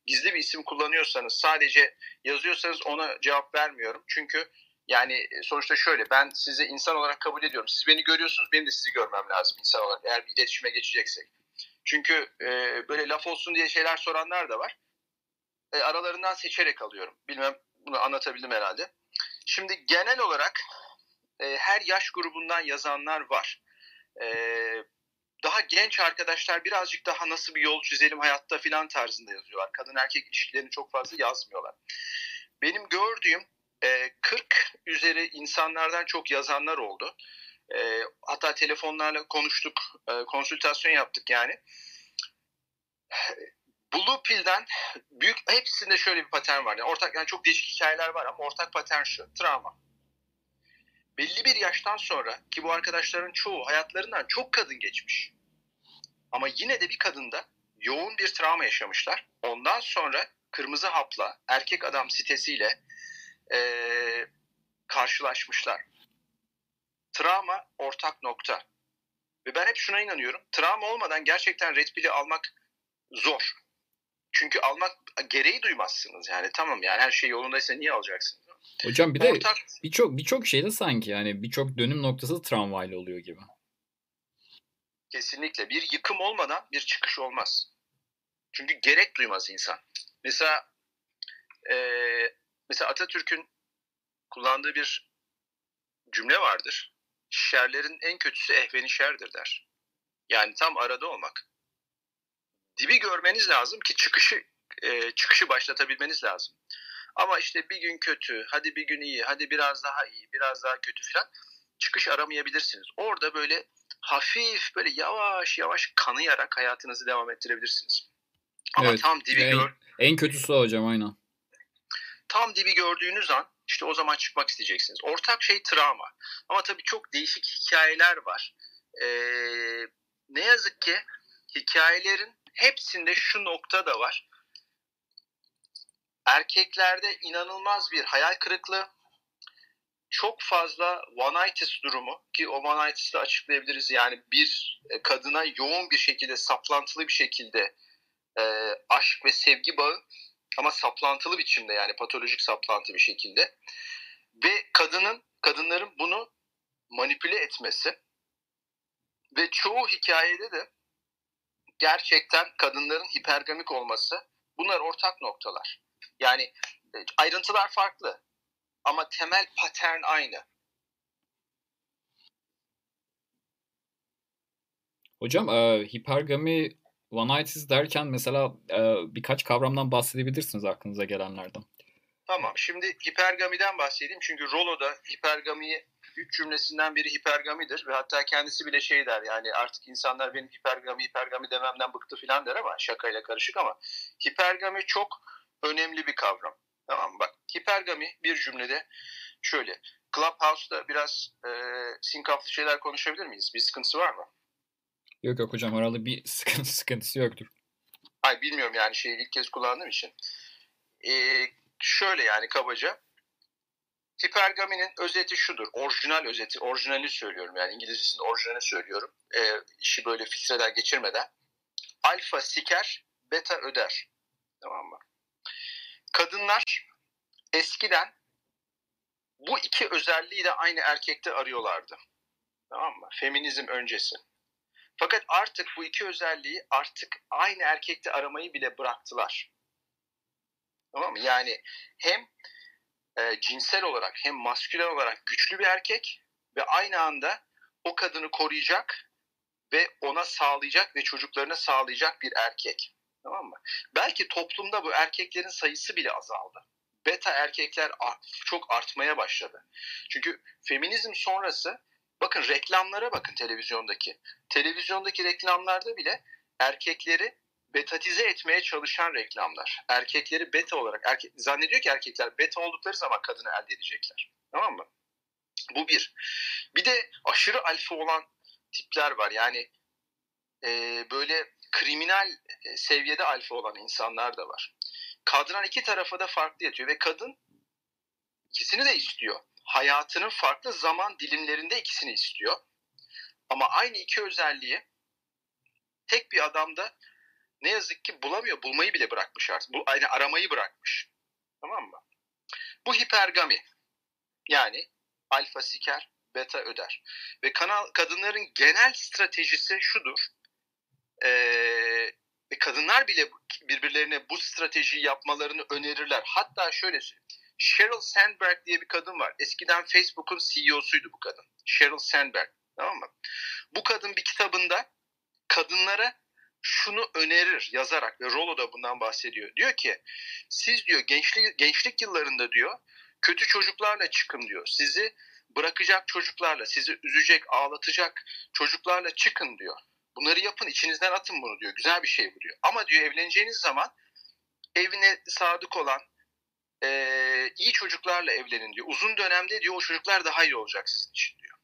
Speaker 2: gizli bir isim kullanıyorsanız, sadece yazıyorsanız ona cevap vermiyorum. Çünkü yani sonuçta şöyle ben sizi insan olarak kabul ediyorum. Siz beni görüyorsunuz, benim de sizi görmem lazım insan olarak eğer bir iletişime geçeceksek. Çünkü e, böyle laf olsun diye şeyler soranlar da var. E, aralarından seçerek alıyorum. Bilmem bunu anlatabildim herhalde. Şimdi genel olarak e, her yaş grubundan yazanlar var. E, daha genç arkadaşlar birazcık daha nasıl bir yol çizelim hayatta filan tarzında yazıyorlar. Kadın erkek ilişkilerini çok fazla yazmıyorlar. Benim gördüğüm e, 40 üzeri insanlardan çok yazanlar oldu. E, hatta telefonlarla konuştuk, e, konsültasyon yaptık yani. Blue Pill'den büyük hepsinde şöyle bir patern var. Yani ortak yani çok değişik hikayeler var ama ortak patern şu. Travma. Belli bir yaştan sonra ki bu arkadaşların çoğu hayatlarından çok kadın geçmiş. Ama yine de bir kadında yoğun bir travma yaşamışlar. Ondan sonra kırmızı hapla, erkek adam sitesiyle ee, karşılaşmışlar. Travma ortak nokta. Ve ben hep şuna inanıyorum. Travma olmadan gerçekten Red Pill'i almak zor. Çünkü almak gereği duymazsınız yani tamam yani her şey yolundaysa niye alacaksınız?
Speaker 1: Hocam bir de Ortak... birçok birçok şeyde sanki yani birçok dönüm noktası travmayla oluyor gibi.
Speaker 2: Kesinlikle bir yıkım olmadan bir çıkış olmaz. Çünkü gerek duymaz insan. Mesela e, mesela Atatürk'ün kullandığı bir cümle vardır. Şerlerin en kötüsü ehveni şerdir der. Yani tam arada olmak dibi görmeniz lazım ki çıkışı e, çıkışı başlatabilmeniz lazım. Ama işte bir gün kötü, hadi bir gün iyi, hadi biraz daha iyi, biraz daha kötü falan çıkış aramayabilirsiniz. Orada böyle hafif böyle yavaş yavaş kanayarak hayatınızı devam ettirebilirsiniz. Ama evet. tam dibi
Speaker 1: en, gör... En kötüsü o hocam aynen.
Speaker 2: Tam dibi gördüğünüz an işte o zaman çıkmak isteyeceksiniz. Ortak şey travma. Ama tabii çok değişik hikayeler var. Ee, ne yazık ki hikayelerin hepsinde şu nokta da var. Erkeklerde inanılmaz bir hayal kırıklığı, çok fazla one-itis durumu ki o one-itis'i de açıklayabiliriz. Yani bir e, kadına yoğun bir şekilde, saplantılı bir şekilde e, aşk ve sevgi bağı ama saplantılı biçimde yani patolojik saplantı bir şekilde ve kadının kadınların bunu manipüle etmesi ve çoğu hikayede de gerçekten kadınların hipergamik olması bunlar ortak noktalar. Yani e, ayrıntılar farklı ama temel patern aynı.
Speaker 1: Hocam e, hipergami one night derken mesela e, birkaç kavramdan bahsedebilirsiniz aklınıza gelenlerden.
Speaker 2: Tamam. Şimdi hipergamiden bahsedeyim. Çünkü Rollo'da hipergamiyi üç cümlesinden biri hipergamidir ve hatta kendisi bile şey der yani artık insanlar benim hipergami hipergami dememden bıktı filan der ama şakayla karışık ama hipergami çok önemli bir kavram. Tamam mı? Bak hipergami bir cümlede şöyle. Clubhouse'da biraz e, sinkaflı şeyler konuşabilir miyiz? Bir sıkıntısı var mı?
Speaker 1: Yok yok hocam herhalde bir *laughs* sıkıntı, sıkıntısı yoktur.
Speaker 2: Ay bilmiyorum yani şeyi ilk kez kullandığım için. Ee, şöyle yani kabaca. Hipergaminin özeti şudur. Orijinal özeti. Orijinali söylüyorum yani İngilizcesinde orijinali söylüyorum. Ee, işi böyle filtreden geçirmeden. Alfa siker, beta öder. Tamam mı? Kadınlar eskiden bu iki özelliği de aynı erkekte arıyorlardı. Tamam mı? Feminizm öncesi. Fakat artık bu iki özelliği artık aynı erkekte aramayı bile bıraktılar. Tamam mı? Yani hem e, cinsel olarak hem maskülen olarak güçlü bir erkek ve aynı anda o kadını koruyacak ve ona sağlayacak ve çocuklarına sağlayacak bir erkek. Tamam mı? Belki toplumda bu erkeklerin sayısı bile azaldı. Beta erkekler çok artmaya başladı. Çünkü feminizm sonrası bakın reklamlara bakın televizyondaki. Televizyondaki reklamlarda bile erkekleri betatize etmeye çalışan reklamlar. Erkekleri beta olarak erke, zannediyor ki erkekler beta oldukları zaman kadını elde edecekler. Tamam mı? Bu bir. Bir de aşırı alfa olan tipler var. Yani e, böyle kriminal e, seviyede alfa olan insanlar da var. Kadran iki tarafa da farklı yatıyor ve kadın ikisini de istiyor. Hayatının farklı zaman dilimlerinde ikisini istiyor. Ama aynı iki özelliği tek bir adamda ne yazık ki bulamıyor. Bulmayı bile bırakmış artık. Bu aynı aramayı bırakmış. Tamam mı? Bu hipergami. Yani alfa siker, beta öder. Ve kanal kadınların genel stratejisi şudur. Ee, kadınlar bile birbirlerine bu stratejiyi yapmalarını önerirler. Hatta şöyle söyleyeyim. Sheryl Sandberg diye bir kadın var. Eskiden Facebook'un CEO'suydu bu kadın. Sheryl Sandberg. Tamam mı? Bu kadın bir kitabında kadınlara şunu önerir yazarak ve Rollo da bundan bahsediyor. Diyor ki siz diyor gençlik, gençlik yıllarında diyor kötü çocuklarla çıkın diyor. Sizi bırakacak çocuklarla, sizi üzecek, ağlatacak çocuklarla çıkın diyor. Bunları yapın, içinizden atın bunu diyor. Güzel bir şey bu diyor. Ama diyor evleneceğiniz zaman evine sadık olan, e, iyi çocuklarla evlenin diyor. Uzun dönemde diyor o çocuklar daha iyi olacak sizin için diyor.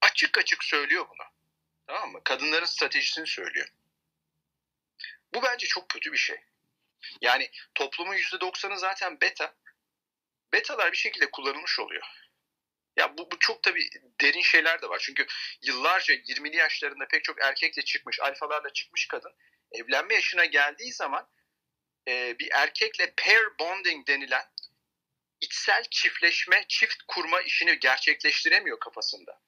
Speaker 2: Açık açık söylüyor bunu. Tamam mı? Kadınların stratejisini söylüyor. Bu bence çok kötü bir şey. Yani toplumun %90'ı zaten beta. Betalar bir şekilde kullanılmış oluyor. Ya bu, bu çok tabii derin şeyler de var. Çünkü yıllarca 20'li yaşlarında pek çok erkekle çıkmış, alfalarla çıkmış kadın evlenme yaşına geldiği zaman e, bir erkekle pair bonding denilen içsel çiftleşme, çift kurma işini gerçekleştiremiyor kafasında.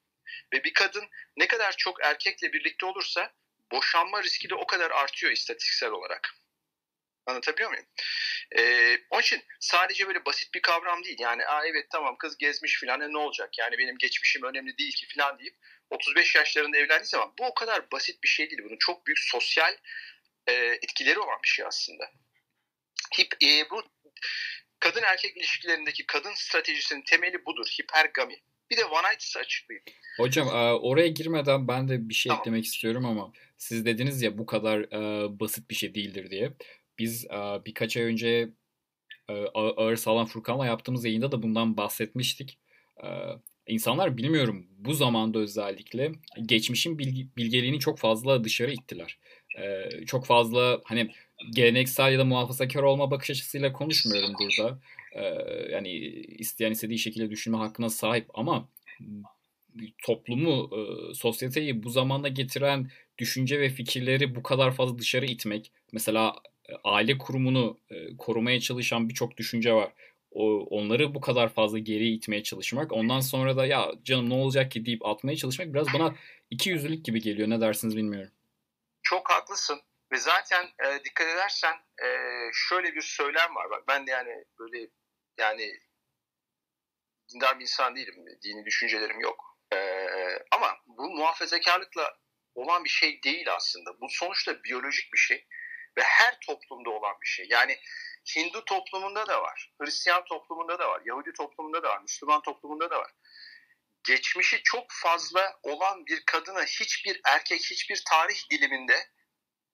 Speaker 2: Ve bir kadın ne kadar çok erkekle birlikte olursa boşanma riski de o kadar artıyor istatistiksel olarak. Anlatabiliyor muyum? Ee, onun için sadece böyle basit bir kavram değil. Yani Aa, evet tamam kız gezmiş filan e, ne olacak? Yani benim geçmişim önemli değil ki filan deyip 35 yaşlarında evlendiği zaman bu o kadar basit bir şey değil. Bunun çok büyük sosyal e, etkileri olan bir şey aslında. Hip, e, bu kadın erkek ilişkilerindeki kadın stratejisinin temeli budur. Hipergami. Bir de one night açıklayayım.
Speaker 1: Hocam e, oraya girmeden ben de bir şey tamam. eklemek istiyorum ama siz dediniz ya bu kadar e, basit bir şey değildir diye. Biz e, birkaç ay önce Ağır Sağlam Furkan'la yaptığımız yayında da bundan bahsetmiştik. İnsanlar bilmiyorum bu zamanda özellikle geçmişin bilgi, bilgeliğini çok fazla dışarı ittiler. Çok fazla hani geleneksel ya da muhafazakar olma bakış açısıyla konuşmuyorum burada. Yani isteyen istediği şekilde düşünme hakkına sahip ama toplumu, sosyeteyi bu zamanda getiren düşünce ve fikirleri bu kadar fazla dışarı itmek. Mesela aile kurumunu korumaya çalışan birçok düşünce var. O, onları bu kadar fazla geri itmeye çalışmak. Ondan sonra da ya canım ne olacak ki deyip atmaya çalışmak biraz bana iki yüzlülük gibi geliyor. Ne dersiniz bilmiyorum.
Speaker 2: Çok haklısın. Ve zaten e, dikkat edersen e, şöyle bir söylem var. Bak ben de yani böyle yani dindar bir insan değilim. Dini düşüncelerim yok. E, ama bu muhafazakarlıkla olan bir şey değil aslında. Bu sonuçta biyolojik bir şey ve her toplumda olan bir şey. Yani Hindu toplumunda da var, Hristiyan toplumunda da var, Yahudi toplumunda da var, Müslüman toplumunda da var. Geçmişi çok fazla olan bir kadına hiçbir erkek, hiçbir tarih diliminde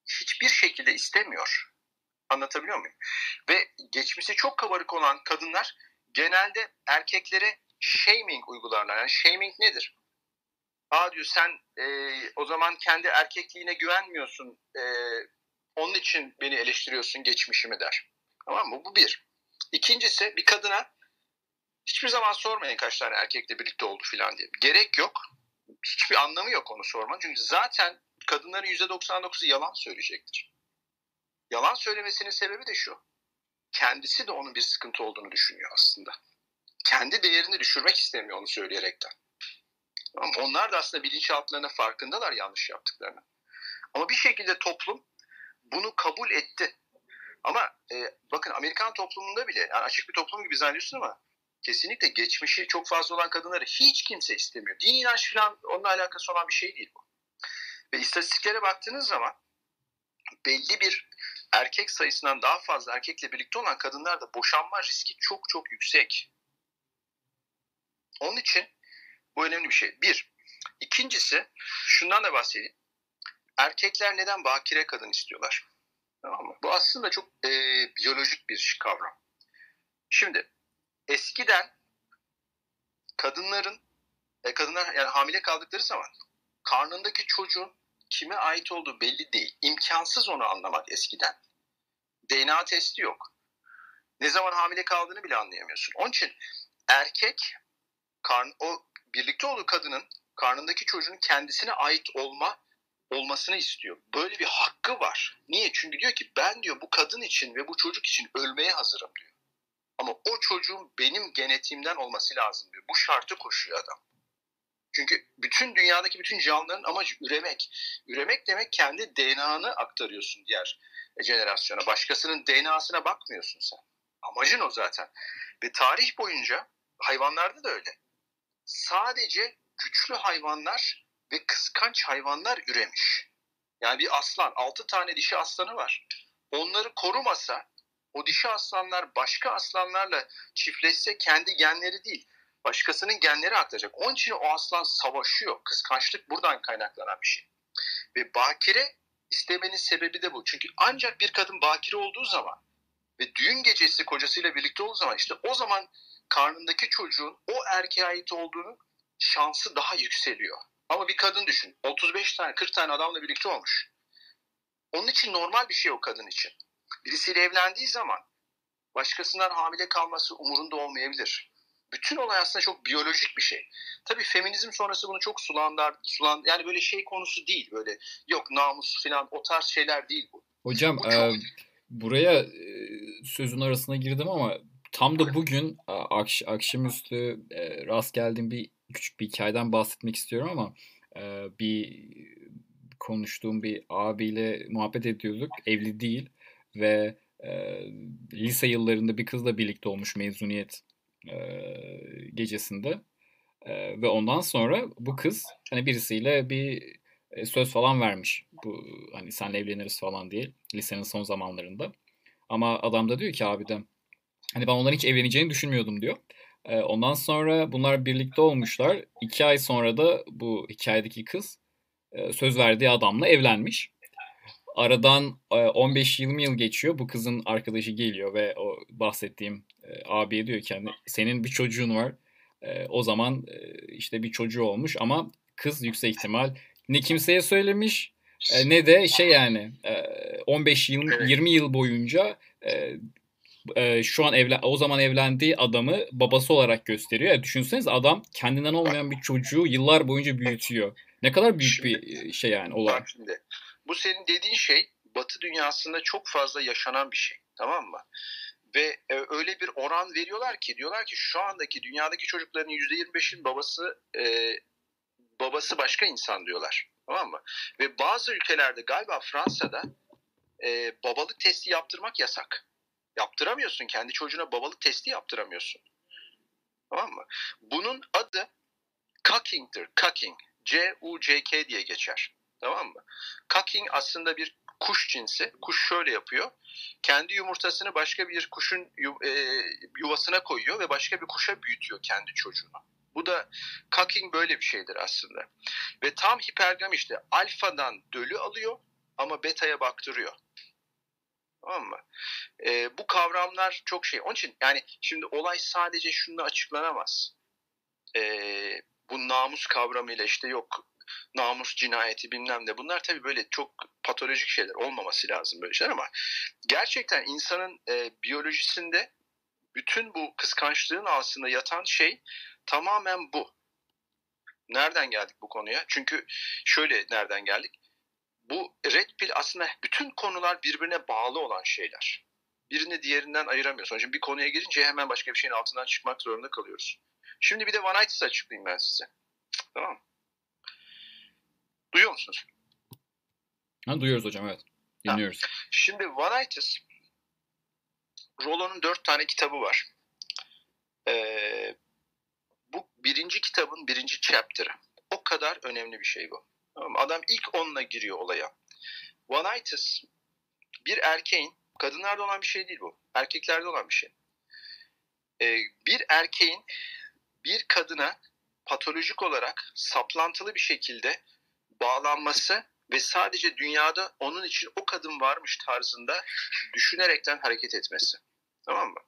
Speaker 2: hiçbir şekilde istemiyor. Anlatabiliyor muyum? Ve geçmişi çok kabarık olan kadınlar genelde erkeklere shaming uygularlar. Yani shaming nedir? Aa diyor sen e, o zaman kendi erkekliğine güvenmiyorsun. E, onun için beni eleştiriyorsun geçmişimi der. Tamam mı? Bu bir. İkincisi bir kadına hiçbir zaman sormayın kaç tane erkekle birlikte oldu filan diye. Gerek yok. Hiçbir anlamı yok onu sormanın. Çünkü zaten kadınların %99'u yalan söyleyecektir. Yalan söylemesinin sebebi de şu. Kendisi de onun bir sıkıntı olduğunu düşünüyor aslında. Kendi değerini düşürmek istemiyor onu söyleyerekten. Onlar da aslında bilinçaltlarına farkındalar yanlış yaptıklarını. Ama bir şekilde toplum bunu kabul etti. Ama e, bakın Amerikan toplumunda bile yani açık bir toplum gibi zannediyorsun ama kesinlikle geçmişi çok fazla olan kadınları hiç kimse istemiyor. Din inanç falan onunla alakası olan bir şey değil bu. Ve istatistiklere baktığınız zaman belli bir erkek sayısından daha fazla erkekle birlikte olan kadınlarda boşanma riski çok çok yüksek. Onun için bu önemli bir şey. Bir. İkincisi şundan da bahsedeyim. Erkekler neden bakire kadın istiyorlar? Tamam mı? Bu aslında çok e, biyolojik bir kavram. Şimdi eskiden kadınların e, kadınlar yani hamile kaldıkları zaman karnındaki çocuğun kime ait olduğu belli değil. İmkansız onu anlamak eskiden. DNA testi yok. Ne zaman hamile kaldığını bile anlayamıyorsun. Onun için erkek karn, o birlikte olduğu kadının karnındaki çocuğun kendisine ait olma olmasını istiyor. Böyle bir hakkı var. Niye? Çünkü diyor ki ben diyor bu kadın için ve bu çocuk için ölmeye hazırım diyor. Ama o çocuğun benim genetiğimden olması lazım diyor. Bu şartı koşuyor adam. Çünkü bütün dünyadaki bütün canlıların amacı üremek. Üremek demek kendi DNA'nı aktarıyorsun diğer jenerasyona. Başkasının DNA'sına bakmıyorsun sen. Amacın o zaten. Ve tarih boyunca hayvanlarda da öyle. Sadece güçlü hayvanlar ve kıskanç hayvanlar üremiş. Yani bir aslan, altı tane dişi aslanı var. Onları korumasa o dişi aslanlar başka aslanlarla çiftleşse kendi genleri değil, başkasının genleri aktaracak. Onun için o aslan savaşıyor. Kıskançlık buradan kaynaklanan bir şey. Ve bakire istemenin sebebi de bu. Çünkü ancak bir kadın bakire olduğu zaman ve düğün gecesi kocasıyla birlikte olduğu zaman işte o zaman karnındaki çocuğun o erkeğe ait olduğunu şansı daha yükseliyor. Ama bir kadın düşün. 35 tane 40 tane adamla birlikte olmuş. Onun için normal bir şey o kadın için. Birisiyle evlendiği zaman başkasından hamile kalması umurunda olmayabilir. Bütün olay aslında çok biyolojik bir şey. Tabii feminizm sonrası bunu çok sulandar, sulan yani böyle şey konusu değil. Böyle yok namus falan o tarz şeyler değil bu.
Speaker 1: Hocam bu çok... e, buraya e, sözün arasına girdim ama tam da bugün akş, akşamüstü e, rast geldiğim bir küçük bir hikayeden bahsetmek istiyorum ama e, bir konuştuğum bir abiyle muhabbet ediyorduk. Evli değil ve e, lise yıllarında bir kızla birlikte olmuş mezuniyet e, gecesinde. E, ve ondan sonra bu kız hani birisiyle bir e, söz falan vermiş. Bu hani senle evleniriz falan diye lisenin son zamanlarında. Ama adam da diyor ki abi de Hani ben onların hiç evleneceğini düşünmüyordum diyor. Ondan sonra bunlar birlikte olmuşlar. İki ay sonra da bu hikayedeki kız söz verdiği adamla evlenmiş. Aradan 15-20 yıl geçiyor. Bu kızın arkadaşı geliyor ve o bahsettiğim e, abiye diyor ki hani senin bir çocuğun var. E, o zaman e, işte bir çocuğu olmuş ama kız yüksek ihtimal ne kimseye söylemiş e, ne de şey yani e, 15 yıl evet. 20 yıl boyunca e, e, şu an evlen o zaman evlendiği adamı babası olarak gösteriyor. Yani düşünseniz adam kendinden olmayan bir çocuğu yıllar boyunca büyütüyor. Ne kadar büyük şimdi, bir şey yani olay.
Speaker 2: Şimdi bu senin dediğin şey Batı dünyasında çok fazla yaşanan bir şey. Tamam mı? Ve e, öyle bir oran veriyorlar ki diyorlar ki şu andaki dünyadaki çocukların %25'in babası e, babası başka insan diyorlar. Tamam mı? Ve bazı ülkelerde galiba Fransa'da e, babalık testi yaptırmak yasak. Yaptıramıyorsun. Kendi çocuğuna babalık testi yaptıramıyorsun. Tamam mı? Bunun adı cucking'dir. Cucking. C-U-C-K diye geçer. Tamam mı? Cucking aslında bir kuş cinsi. Kuş şöyle yapıyor. Kendi yumurtasını başka bir kuşun e, yuvasına koyuyor ve başka bir kuşa büyütüyor kendi çocuğunu. Bu da cucking böyle bir şeydir aslında. Ve tam hipergam işte alfadan dölü alıyor ama betaya baktırıyor. Tamam mı? E, bu kavramlar çok şey. Onun için yani şimdi olay sadece şununla açıklanamaz. E, bu namus kavramıyla işte yok namus cinayeti bilmem ne bunlar tabii böyle çok patolojik şeyler olmaması lazım böyle şeyler ama gerçekten insanın e, biyolojisinde bütün bu kıskançlığın altında yatan şey tamamen bu. Nereden geldik bu konuya? Çünkü şöyle nereden geldik? Bu red pill aslında bütün konular birbirine bağlı olan şeyler. Birini diğerinden ayıramıyorsun. Şimdi bir konuya girince hemen başka bir şeyin altından çıkmak zorunda kalıyoruz. Şimdi bir de One açıklayayım ben size. Tamam Duyuyor musunuz?
Speaker 1: Ha, duyuyoruz hocam evet. Dinliyoruz. Ha.
Speaker 2: Şimdi One Rollo'nun dört tane kitabı var. Ee, bu birinci kitabın birinci chapter'ı. O kadar önemli bir şey bu. Adam ilk onunla giriyor olaya. One bir erkeğin, kadınlarda olan bir şey değil bu. Erkeklerde olan bir şey. Ee, bir erkeğin bir kadına patolojik olarak saplantılı bir şekilde bağlanması ve sadece dünyada onun için o kadın varmış tarzında düşünerekten hareket etmesi. Tamam mı?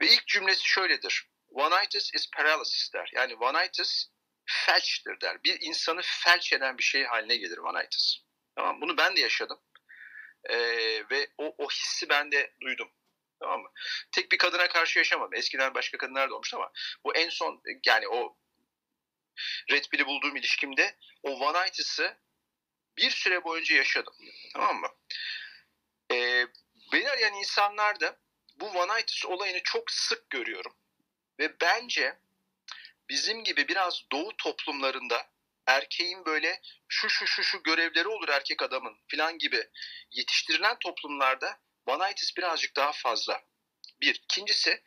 Speaker 2: Ve ilk cümlesi şöyledir. One-itis is paralysis der. Yani one-itis felçtir der. Bir insanı felç eden bir şey haline gelir one-itis. Tamam Bunu ben de yaşadım. Ee, ve o, o hissi ben de duydum. Tamam mı? Tek bir kadına karşı yaşamadım. Eskiden başka kadınlar da olmuştu ama bu en son yani o Red Pill'i bulduğum ilişkimde o one-itis'ı bir süre boyunca yaşadım. Tamam mı? Ee, beni arayan insanlar da bu one-itis olayını çok sık görüyorum. Ve bence bizim gibi biraz doğu toplumlarında erkeğin böyle şu şu şu şu görevleri olur erkek adamın filan gibi yetiştirilen toplumlarda vanaitis birazcık daha fazla. Bir. İkincisi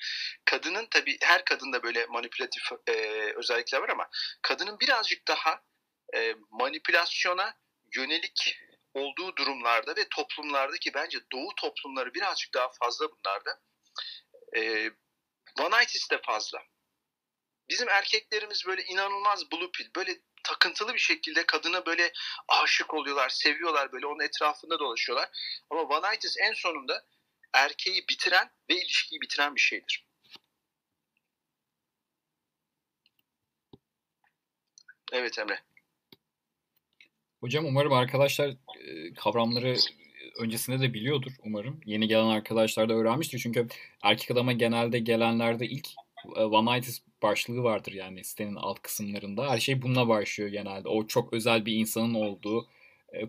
Speaker 2: kadının tabii her kadında böyle manipülatif e, özellikler var ama kadının birazcık daha e, manipülasyona yönelik olduğu durumlarda ve toplumlarda ki bence doğu toplumları birazcık daha fazla bunlarda e, vanaitis de fazla. Bizim erkeklerimiz böyle inanılmaz blue pill, böyle takıntılı bir şekilde kadına böyle aşık oluyorlar, seviyorlar böyle onun etrafında dolaşıyorlar. Ama vanaitis en sonunda erkeği bitiren ve ilişkiyi bitiren bir şeydir. Evet Emre.
Speaker 1: Hocam umarım arkadaşlar e, kavramları öncesinde de biliyordur umarım. Yeni gelen arkadaşlar da öğrenmiştir. Çünkü erkek adama genelde gelenlerde ilk e, one night başlığı vardır yani sitenin alt kısımlarında. Her şey bununla başlıyor genelde. O çok özel bir insanın olduğu e,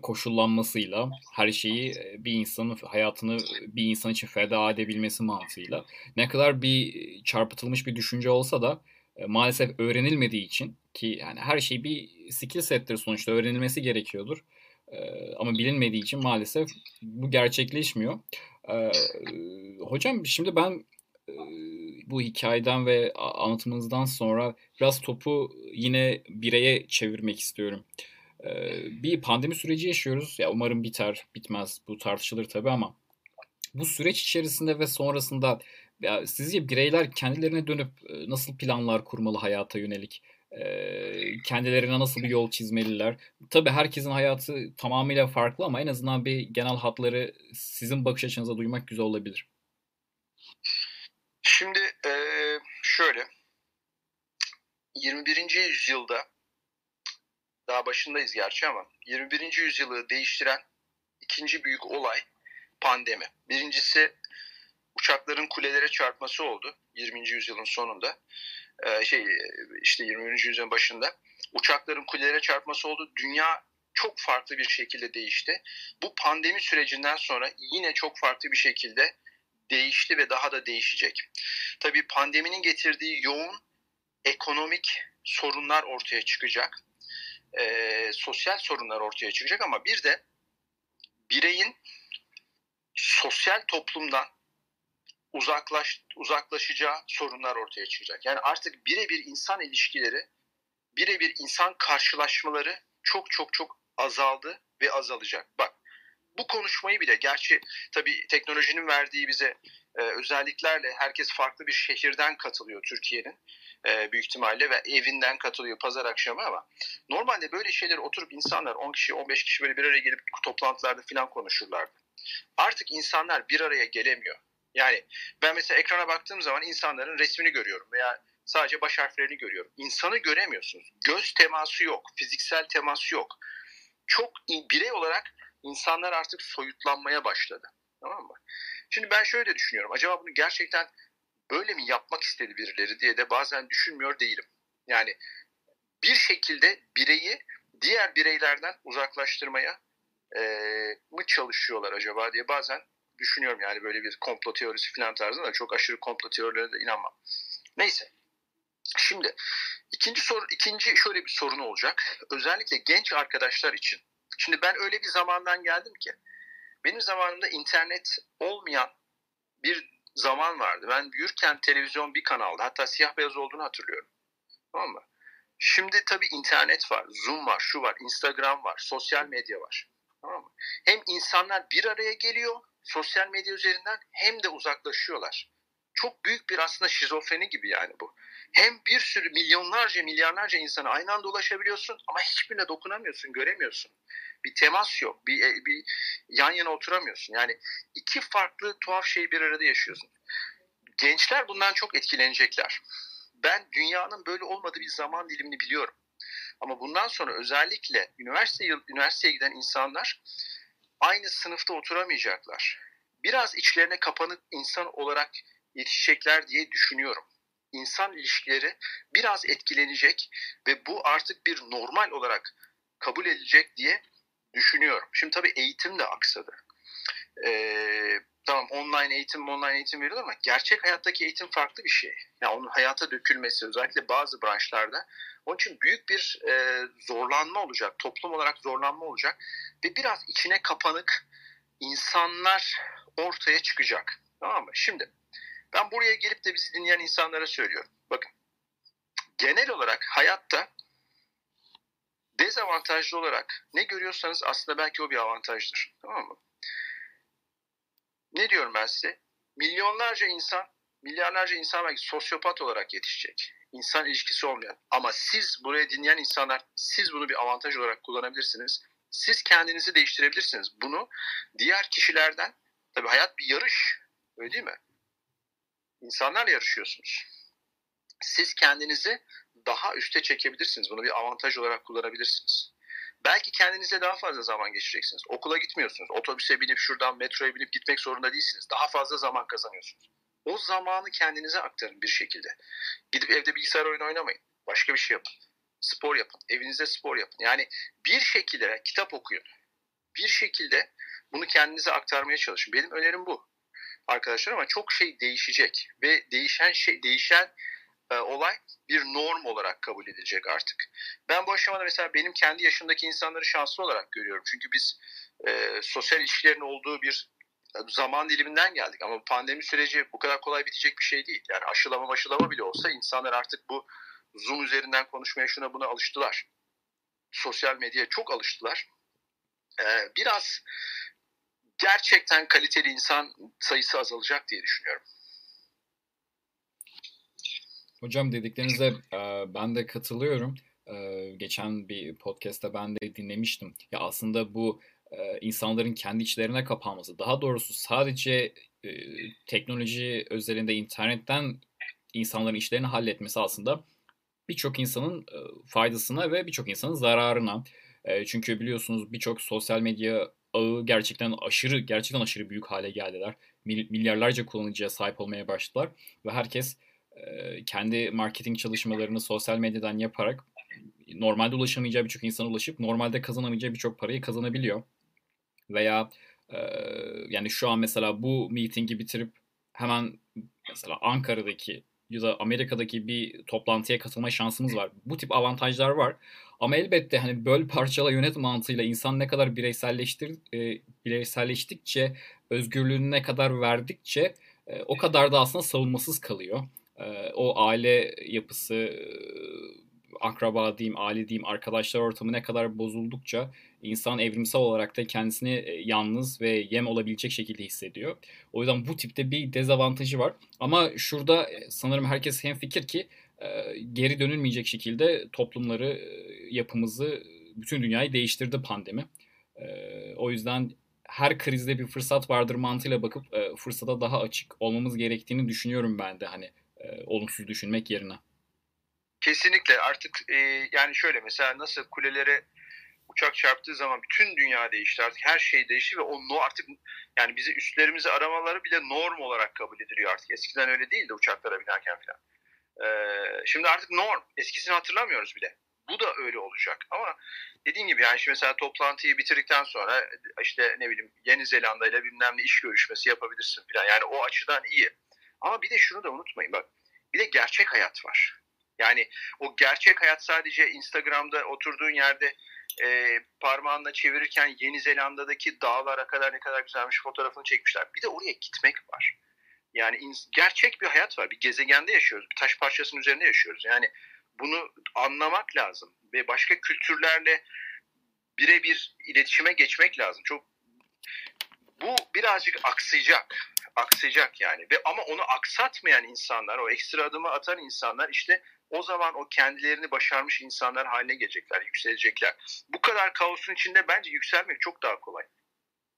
Speaker 1: koşullanmasıyla her şeyi bir insanın hayatını bir insan için feda edebilmesi mantığıyla ne kadar bir çarpıtılmış bir düşünce olsa da maalesef öğrenilmediği için ki yani her şey bir skill settir sonuçta öğrenilmesi gerekiyordur. Ama bilinmediği için maalesef bu gerçekleşmiyor. Hocam şimdi ben e, bu hikayeden ve anlatımınızdan sonra biraz topu yine bireye çevirmek istiyorum. Ee, bir pandemi süreci yaşıyoruz. Ya umarım biter, bitmez. Bu tartışılır tabii ama bu süreç içerisinde ve sonrasında Ya sizce bireyler kendilerine dönüp nasıl planlar kurmalı hayata yönelik? kendilerine nasıl bir yol çizmeliler? Tabii herkesin hayatı tamamıyla farklı ama en azından bir genel hatları sizin bakış açınıza duymak güzel olabilir.
Speaker 2: Şimdi şöyle 21. yüzyılda daha başındayız gerçi ama 21. yüzyılı değiştiren ikinci büyük olay pandemi. Birincisi uçakların kulelere çarpması oldu 20. yüzyılın sonunda. Ee, şey işte 20. yüzyılın başında uçakların kulelere çarpması oldu. Dünya çok farklı bir şekilde değişti. Bu pandemi sürecinden sonra yine çok farklı bir şekilde değişti ve daha da değişecek. Tabii pandeminin getirdiği yoğun ekonomik sorunlar ortaya çıkacak. E, sosyal sorunlar ortaya çıkacak ama bir de bireyin sosyal toplumdan uzaklaş, uzaklaşacağı sorunlar ortaya çıkacak. Yani artık birebir insan ilişkileri, birebir insan karşılaşmaları çok çok çok azaldı ve azalacak. Bak bu konuşmayı bile gerçi tabii teknolojinin verdiği bize e, özelliklerle herkes farklı bir şehirden katılıyor Türkiye'nin e, büyük ihtimalle ve evinden katılıyor pazar akşamı ama normalde böyle şeyleri oturup insanlar 10 kişi 15 kişi böyle bir araya gelip toplantılarda falan konuşurlardı. Artık insanlar bir araya gelemiyor. Yani ben mesela ekrana baktığım zaman insanların resmini görüyorum veya sadece baş harflerini görüyorum. İnsanı göremiyorsunuz. Göz teması yok, fiziksel teması yok. Çok birey olarak insanlar artık soyutlanmaya başladı. Tamam mı? Şimdi ben şöyle düşünüyorum. Acaba bunu gerçekten böyle mi yapmak istedi birileri diye de bazen düşünmüyor değilim. Yani bir şekilde bireyi diğer bireylerden uzaklaştırmaya e, mı çalışıyorlar acaba diye bazen düşünüyorum yani böyle bir komplo teorisi falan tarzında da çok aşırı komplo teorilerine de inanmam. Neyse. Şimdi ikinci soru ikinci şöyle bir sorun olacak. Özellikle genç arkadaşlar için. Şimdi ben öyle bir zamandan geldim ki benim zamanımda internet olmayan bir zaman vardı. Ben büyürken televizyon bir kanalda hatta siyah beyaz olduğunu hatırlıyorum. Tamam mı? Şimdi tabii internet var, Zoom var, şu var, Instagram var, sosyal medya var. Tamam mı? Hem insanlar bir araya geliyor sosyal medya üzerinden hem de uzaklaşıyorlar. Çok büyük bir aslında şizofreni gibi yani bu. Hem bir sürü milyonlarca milyarlarca insana aynı anda ulaşabiliyorsun ama hiçbirine dokunamıyorsun, göremiyorsun. Bir temas yok, bir, e, bir yan yana oturamıyorsun. Yani iki farklı tuhaf şeyi bir arada yaşıyorsun. Gençler bundan çok etkilenecekler. Ben dünyanın böyle olmadığı bir zaman dilimini biliyorum. Ama bundan sonra özellikle üniversite üniversiteye giden insanlar aynı sınıfta oturamayacaklar. Biraz içlerine kapanık insan olarak yetişecekler diye düşünüyorum. İnsan ilişkileri biraz etkilenecek ve bu artık bir normal olarak kabul edilecek diye düşünüyorum. Şimdi tabii eğitim de aksadı. Ee, tamam online eğitim online eğitim veriyor ama gerçek hayattaki eğitim farklı bir şey. Yani onun hayata dökülmesi özellikle bazı branşlarda onun için büyük bir e, zorlanma olacak. Toplum olarak zorlanma olacak. Ve biraz içine kapanık insanlar ortaya çıkacak. Tamam mı? Şimdi ben buraya gelip de bizi dinleyen insanlara söylüyorum. Bakın genel olarak hayatta dezavantajlı olarak ne görüyorsanız aslında belki o bir avantajdır. Tamam mı? Ne diyorum ben size? Milyonlarca insan, milyarlarca insan belki sosyopat olarak yetişecek. İnsan ilişkisi olmayan. Ama siz buraya dinleyen insanlar, siz bunu bir avantaj olarak kullanabilirsiniz. Siz kendinizi değiştirebilirsiniz. Bunu diğer kişilerden, tabii hayat bir yarış. Öyle değil mi? İnsanlarla yarışıyorsunuz. Siz kendinizi daha üste çekebilirsiniz. Bunu bir avantaj olarak kullanabilirsiniz. Belki kendinize daha fazla zaman geçireceksiniz. Okula gitmiyorsunuz. Otobüse binip şuradan metroya binip gitmek zorunda değilsiniz. Daha fazla zaman kazanıyorsunuz. O zamanı kendinize aktarın bir şekilde. Gidip evde bilgisayar oyunu oynamayın. Başka bir şey yapın. Spor yapın. Evinizde spor yapın. Yani bir şekilde kitap okuyun. Bir şekilde bunu kendinize aktarmaya çalışın. Benim önerim bu arkadaşlar ama çok şey değişecek ve değişen şey değişen e, olay bir norm olarak kabul edilecek artık. Ben bu aşamada mesela benim kendi yaşımdaki insanları şanslı olarak görüyorum. Çünkü biz e, sosyal ilişkilerin olduğu bir zaman diliminden geldik. Ama pandemi süreci bu kadar kolay bitecek bir şey değil. Yani aşılama aşılama bile olsa insanlar artık bu Zoom üzerinden konuşmaya şuna buna alıştılar. Sosyal medyaya çok alıştılar. Ee, biraz gerçekten kaliteli insan sayısı azalacak diye düşünüyorum.
Speaker 1: Hocam dediklerinize e, ben de katılıyorum. E, geçen bir podcast'te ben de dinlemiştim. Ya aslında bu e, insanların kendi içlerine kapanması, daha doğrusu sadece teknoloji özelinde internetten insanların işlerini halletmesi aslında birçok insanın faydasına ve birçok insanın zararına. Çünkü biliyorsunuz birçok sosyal medya ağı gerçekten aşırı gerçekten aşırı büyük hale geldiler. Milyarlarca kullanıcıya sahip olmaya başladılar ve herkes kendi marketing çalışmalarını sosyal medyadan yaparak normalde ulaşamayacağı birçok insana ulaşıp normalde kazanamayacağı birçok parayı kazanabiliyor. Veya yani şu an mesela bu meetingi bitirip hemen mesela Ankara'daki ya da Amerika'daki bir toplantıya katılma şansımız var. Bu tip avantajlar var. Ama elbette hani böl *laughs* parçala yönet mantığıyla insan ne kadar bireyselleştir bireyselleştikçe özgürlüğünü ne kadar verdikçe o kadar da aslında savunmasız kalıyor. E, o aile yapısı e, akraba diyeyim, aile diyeyim, arkadaşlar ortamı ne kadar bozuldukça insan evrimsel olarak da kendisini e, yalnız ve yem olabilecek şekilde hissediyor. O yüzden bu tipte bir dezavantajı var. Ama şurada e, sanırım herkes hemfikir ki geri dönülmeyecek şekilde toplumları, yapımızı, bütün dünyayı değiştirdi pandemi. O yüzden her krizde bir fırsat vardır mantığıyla bakıp fırsata daha açık olmamız gerektiğini düşünüyorum ben de hani olumsuz düşünmek yerine.
Speaker 2: Kesinlikle artık e, yani şöyle mesela nasıl kulelere uçak çarptığı zaman bütün dünya değişti artık her şey değişti ve o artık yani bizi üstlerimizi aramaları bile norm olarak kabul ediliyor artık. Eskiden öyle değildi uçaklara binerken falan. Ee, şimdi artık norm. Eskisini hatırlamıyoruz bile. Bu da öyle olacak ama dediğim gibi yani şimdi mesela toplantıyı bitirdikten sonra işte ne bileyim Yeni Zelanda ile bilmem ne iş görüşmesi yapabilirsin falan. Yani o açıdan iyi. Ama bir de şunu da unutmayın bak. Bir de gerçek hayat var. Yani o gerçek hayat sadece Instagram'da oturduğun yerde e, parmağınla çevirirken Yeni Zelanda'daki dağlara kadar ne kadar güzelmiş fotoğrafını çekmişler. Bir de oraya gitmek var. Yani gerçek bir hayat var. Bir gezegende yaşıyoruz. Bir taş parçasının üzerinde yaşıyoruz. Yani bunu anlamak lazım ve başka kültürlerle birebir iletişime geçmek lazım. Çok bu birazcık aksayacak. Aksayacak yani. Ve ama onu aksatmayan insanlar, o ekstra adımı atan insanlar işte o zaman o kendilerini başarmış insanlar haline gelecekler, yükselecekler. Bu kadar kaosun içinde bence yükselmek çok daha kolay.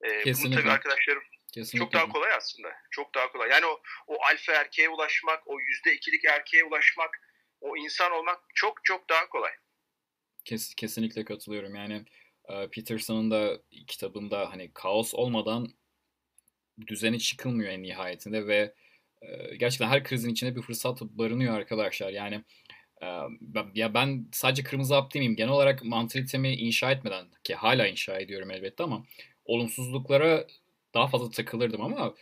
Speaker 2: Ee, Kesinlikle. Bunu tabii arkadaşlarım Kesinlikle. çok daha kolay aslında. Çok daha kolay. Yani o, o alfa erkeğe ulaşmak, o yüzde ikilik erkeğe ulaşmak, o insan olmak çok çok daha kolay.
Speaker 1: Kes, kesinlikle katılıyorum. Yani e, Peterson'ın da kitabında hani kaos olmadan düzeni çıkılmıyor en nihayetinde ve e, gerçekten her krizin içinde bir fırsat barınıyor arkadaşlar. Yani ya ben sadece kırmızı hap demeyeyim. Genel olarak mantalitemi inşa etmeden ki hala inşa ediyorum elbette ama olumsuzluklara daha fazla takılırdım ama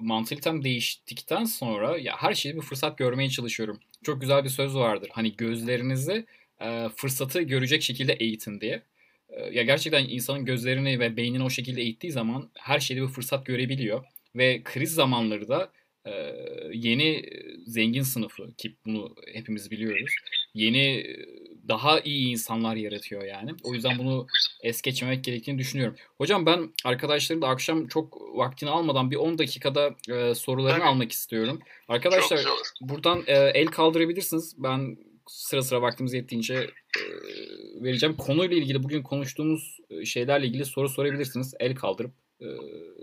Speaker 1: mantalitem değiştikten sonra ya her şeyi bir fırsat görmeye çalışıyorum. Çok güzel bir söz vardır. Hani gözlerinizi e, fırsatı görecek şekilde eğitin diye. E, ya gerçekten insanın gözlerini ve beynini o şekilde eğittiği zaman her şeyde bir fırsat görebiliyor ve kriz zamanları da yeni zengin sınıfı ki bunu hepimiz biliyoruz. Yeni daha iyi insanlar yaratıyor yani. O yüzden bunu es geçmemek gerektiğini düşünüyorum. Hocam ben arkadaşların da akşam çok vaktini almadan bir 10 dakikada e, sorularını Tabii. almak istiyorum. Arkadaşlar buradan e, el kaldırabilirsiniz. Ben sıra sıra vaktimiz yettiğince e, vereceğim. Konuyla ilgili bugün konuştuğumuz şeylerle ilgili soru sorabilirsiniz. El kaldırıp e,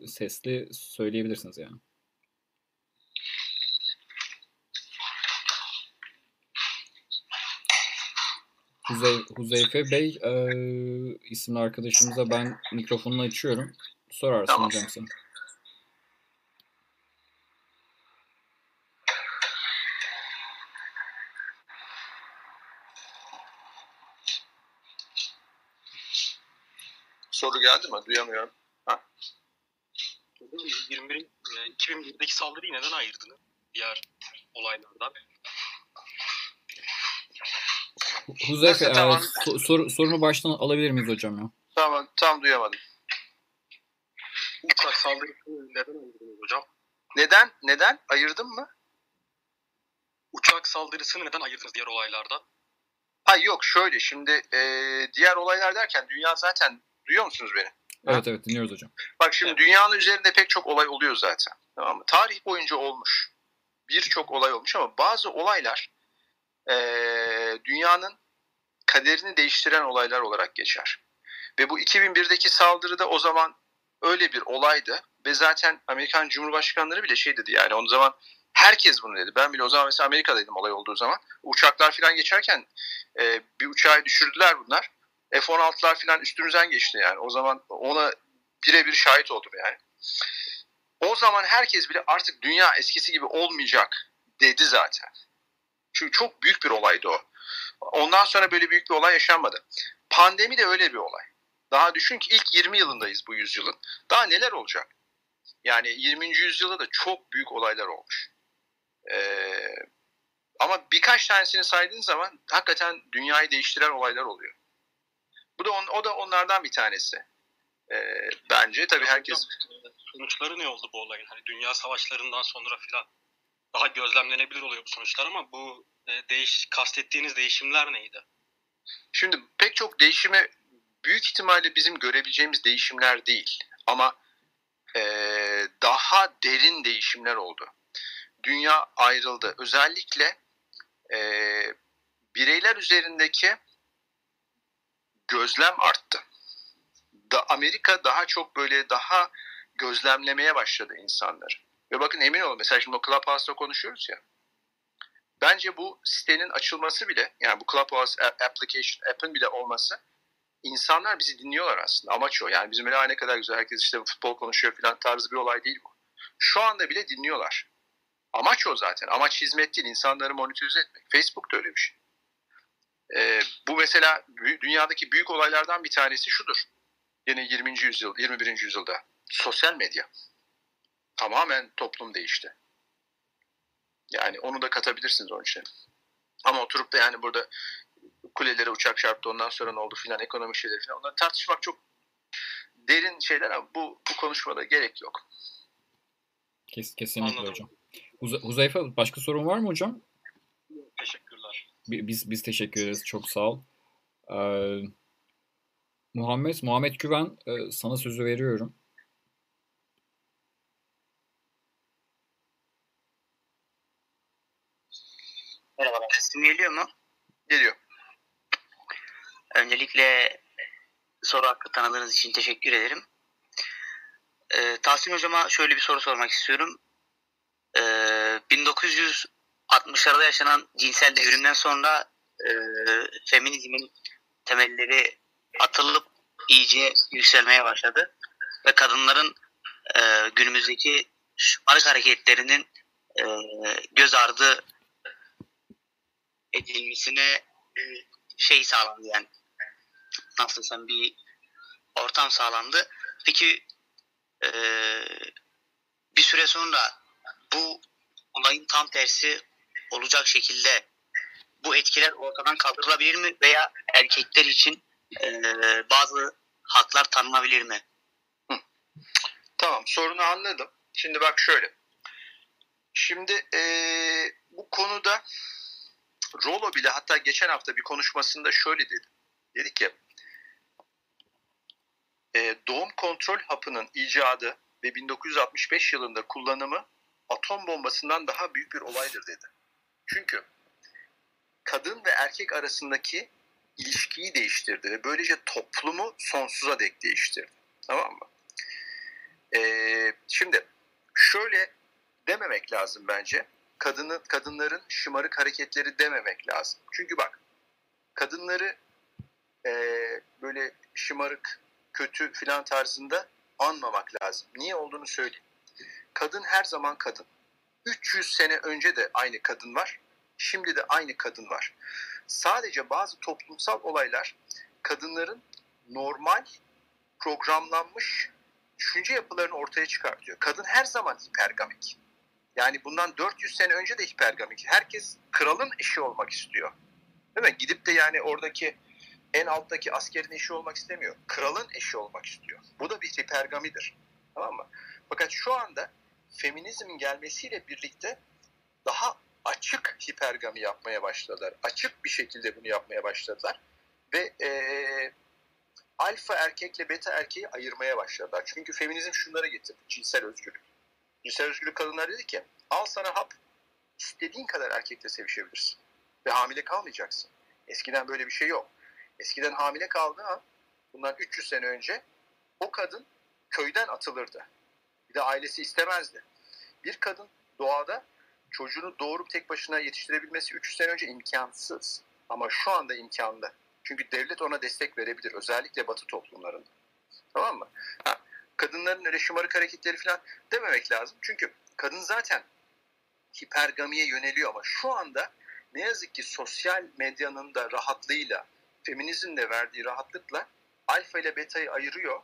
Speaker 1: sesli söyleyebilirsiniz yani. Huzey, Huzeyfe Bey e, isimli arkadaşımıza ben mikrofonunu açıyorum. Sorarsın tamam. hocam sen.
Speaker 2: Mi? Duyamıyorum. Ha.
Speaker 3: 21 2001'deki saldırıyı neden ayırdınız diğer olaylardan?
Speaker 1: Huzeyfe e, tamam. so, sor, sorumu baştan alabilir miyiz hocam ya?
Speaker 2: Tamam tam duyamadım.
Speaker 3: Uçak saldırısını neden ayırdınız hocam?
Speaker 2: Neden? Neden? Ayırdın mı?
Speaker 3: Uçak saldırısını neden ayırdınız diğer olaylardan?
Speaker 2: Ha yok şöyle şimdi e, diğer olaylar derken dünya zaten duyuyor musunuz beni?
Speaker 1: Evet ha? evet dinliyoruz hocam.
Speaker 2: Bak şimdi evet. dünyanın üzerinde pek çok olay oluyor zaten. Tamam mı? Tarih boyunca olmuş. Birçok olay olmuş ama bazı olaylar e, dünyanın kaderini değiştiren olaylar olarak geçer. Ve bu 2001'deki saldırıda o zaman öyle bir olaydı ve zaten Amerikan Cumhurbaşkanları bile şey dedi yani o zaman herkes bunu dedi. Ben bile o zaman mesela Amerika'daydım olay olduğu zaman. Uçaklar falan geçerken e, bir uçağı düşürdüler bunlar. F-16'lar falan üstümüzden geçti yani. O zaman ona birebir şahit oldum yani. O zaman herkes bile artık dünya eskisi gibi olmayacak dedi zaten. Çünkü çok büyük bir olaydı o. Ondan sonra böyle büyük bir olay yaşanmadı. Pandemi de öyle bir olay. Daha düşün ki ilk 20 yılındayız bu yüzyılın. Daha neler olacak? Yani 20. yüzyılda da çok büyük olaylar olmuş. Ee, ama birkaç tanesini saydığın zaman hakikaten dünyayı değiştiren olaylar oluyor. Bu da on, o da onlardan bir tanesi. Ee, bence tabii herkes
Speaker 3: sonuçları ne oldu bu olayın? Hani dünya savaşlarından sonra filan daha gözlemlenebilir oluyor bu sonuçlar ama bu e, değiş kastettiğiniz değişimler neydi?
Speaker 2: Şimdi pek çok değişimi büyük ihtimalle bizim görebileceğimiz değişimler değil ama e, daha derin değişimler oldu. Dünya ayrıldı. Özellikle e, bireyler üzerindeki gözlem arttı. Da Amerika daha çok böyle daha gözlemlemeye başladı insanları. Ve bakın emin olun mesela şimdi o Clubhouse'da konuşuyoruz ya. Bence bu sitenin açılması bile yani bu Clubhouse application app'ın bile olması insanlar bizi dinliyorlar aslında. Amaç o. Yani bizim öyle ne kadar güzel herkes işte futbol konuşuyor falan tarzı bir olay değil bu. Şu anda bile dinliyorlar. Amaç o zaten. Amaç hizmet değil. insanları monitörize etmek. Facebook da öyle bir şey. Ee, bu mesela dünyadaki büyük olaylardan bir tanesi şudur. Yine 20. yüzyıl, 21. yüzyılda. Sosyal medya. Tamamen toplum değişti. Yani onu da katabilirsiniz onun için. Ama oturup da yani burada kulelere uçak çarptı ondan sonra ne oldu filan ekonomi şeyleri filan onları tartışmak çok derin şeyler ama bu, bu konuşmada gerek yok.
Speaker 1: Kes, kesinlikle Anladım. hocam. Huz Huzeyfe başka sorun var mı hocam?
Speaker 3: Teşekkürler.
Speaker 1: Biz biz teşekkür ederiz. Çok sağ ol. Ee, Muhammed Muhammed Güven e, sana sözü veriyorum.
Speaker 4: Merhabalar. Sesim geliyor mu?
Speaker 2: Geliyor.
Speaker 4: Öncelikle soru hakkı tanıdığınız için teşekkür ederim. Ee, Tahsin Hocam'a şöyle bir soru sormak istiyorum. Ee, 1960'larda yaşanan cinsel devrimden sonra e, feminizmin temelleri atılıp iyice yükselmeye başladı. Ve kadınların e, günümüzdeki şımarık hareketlerinin e, göz ardı edilmesine şey sağlandı yani nasıl desem bir ortam sağlandı. Peki e, bir süre sonra bu olayın tam tersi olacak şekilde bu etkiler ortadan kaldırılabilir mi veya erkekler için e, bazı haklar tanınabilir mi?
Speaker 2: Tamam sorunu anladım. Şimdi bak şöyle. Şimdi e, bu konuda Rolo bile hatta geçen hafta bir konuşmasında şöyle dedi. Dedi ki e, doğum kontrol hapının icadı ve 1965 yılında kullanımı atom bombasından daha büyük bir olaydır dedi. Çünkü kadın ve erkek arasındaki ilişkiyi değiştirdi ve böylece toplumu sonsuza dek değiştirdi. Tamam mı? Ee, şimdi şöyle dememek lazım bence. Kadını, kadınların şımarık hareketleri dememek lazım. Çünkü bak kadınları e, böyle şımarık, kötü filan tarzında anmamak lazım. Niye olduğunu söyleyeyim. Kadın her zaman kadın. 300 sene önce de aynı kadın var. Şimdi de aynı kadın var. Sadece bazı toplumsal olaylar kadınların normal programlanmış düşünce yapılarını ortaya çıkartıyor. Kadın her zaman hipergamik. Yani bundan 400 sene önce de hipergamik. Herkes kralın eşi olmak istiyor. Değil mi? Gidip de yani oradaki en alttaki askerin eşi olmak istemiyor. Kralın eşi olmak istiyor. Bu da bir hipergamidir. Tamam mı? Fakat şu anda feminizmin gelmesiyle birlikte daha açık hipergami yapmaya başladılar. Açık bir şekilde bunu yapmaya başladılar. Ve e, alfa erkekle beta erkeği ayırmaya başladılar. Çünkü feminizm şunları getirdi. Cinsel özgürlük. Cinsel özgürlük kadınlar dedi ki al sana hap istediğin kadar erkekle sevişebilirsin. ve hamile kalmayacaksın. Eskiden böyle bir şey yok. Eskiden hamile kaldığı an bundan 300 sene önce o kadın köyden atılırdı. Bir de ailesi istemezdi. Bir kadın doğada çocuğunu doğurup tek başına yetiştirebilmesi 300 sene önce imkansız. Ama şu anda imkanlı. Çünkü devlet ona destek verebilir. Özellikle batı toplumlarında. Tamam mı? Ha, kadınların öyle şımarık hareketleri falan dememek lazım. Çünkü kadın zaten hipergamiye yöneliyor ama şu anda ne yazık ki sosyal medyanın da rahatlığıyla, feminizmin de verdiği rahatlıkla alfa ile beta'yı ayırıyor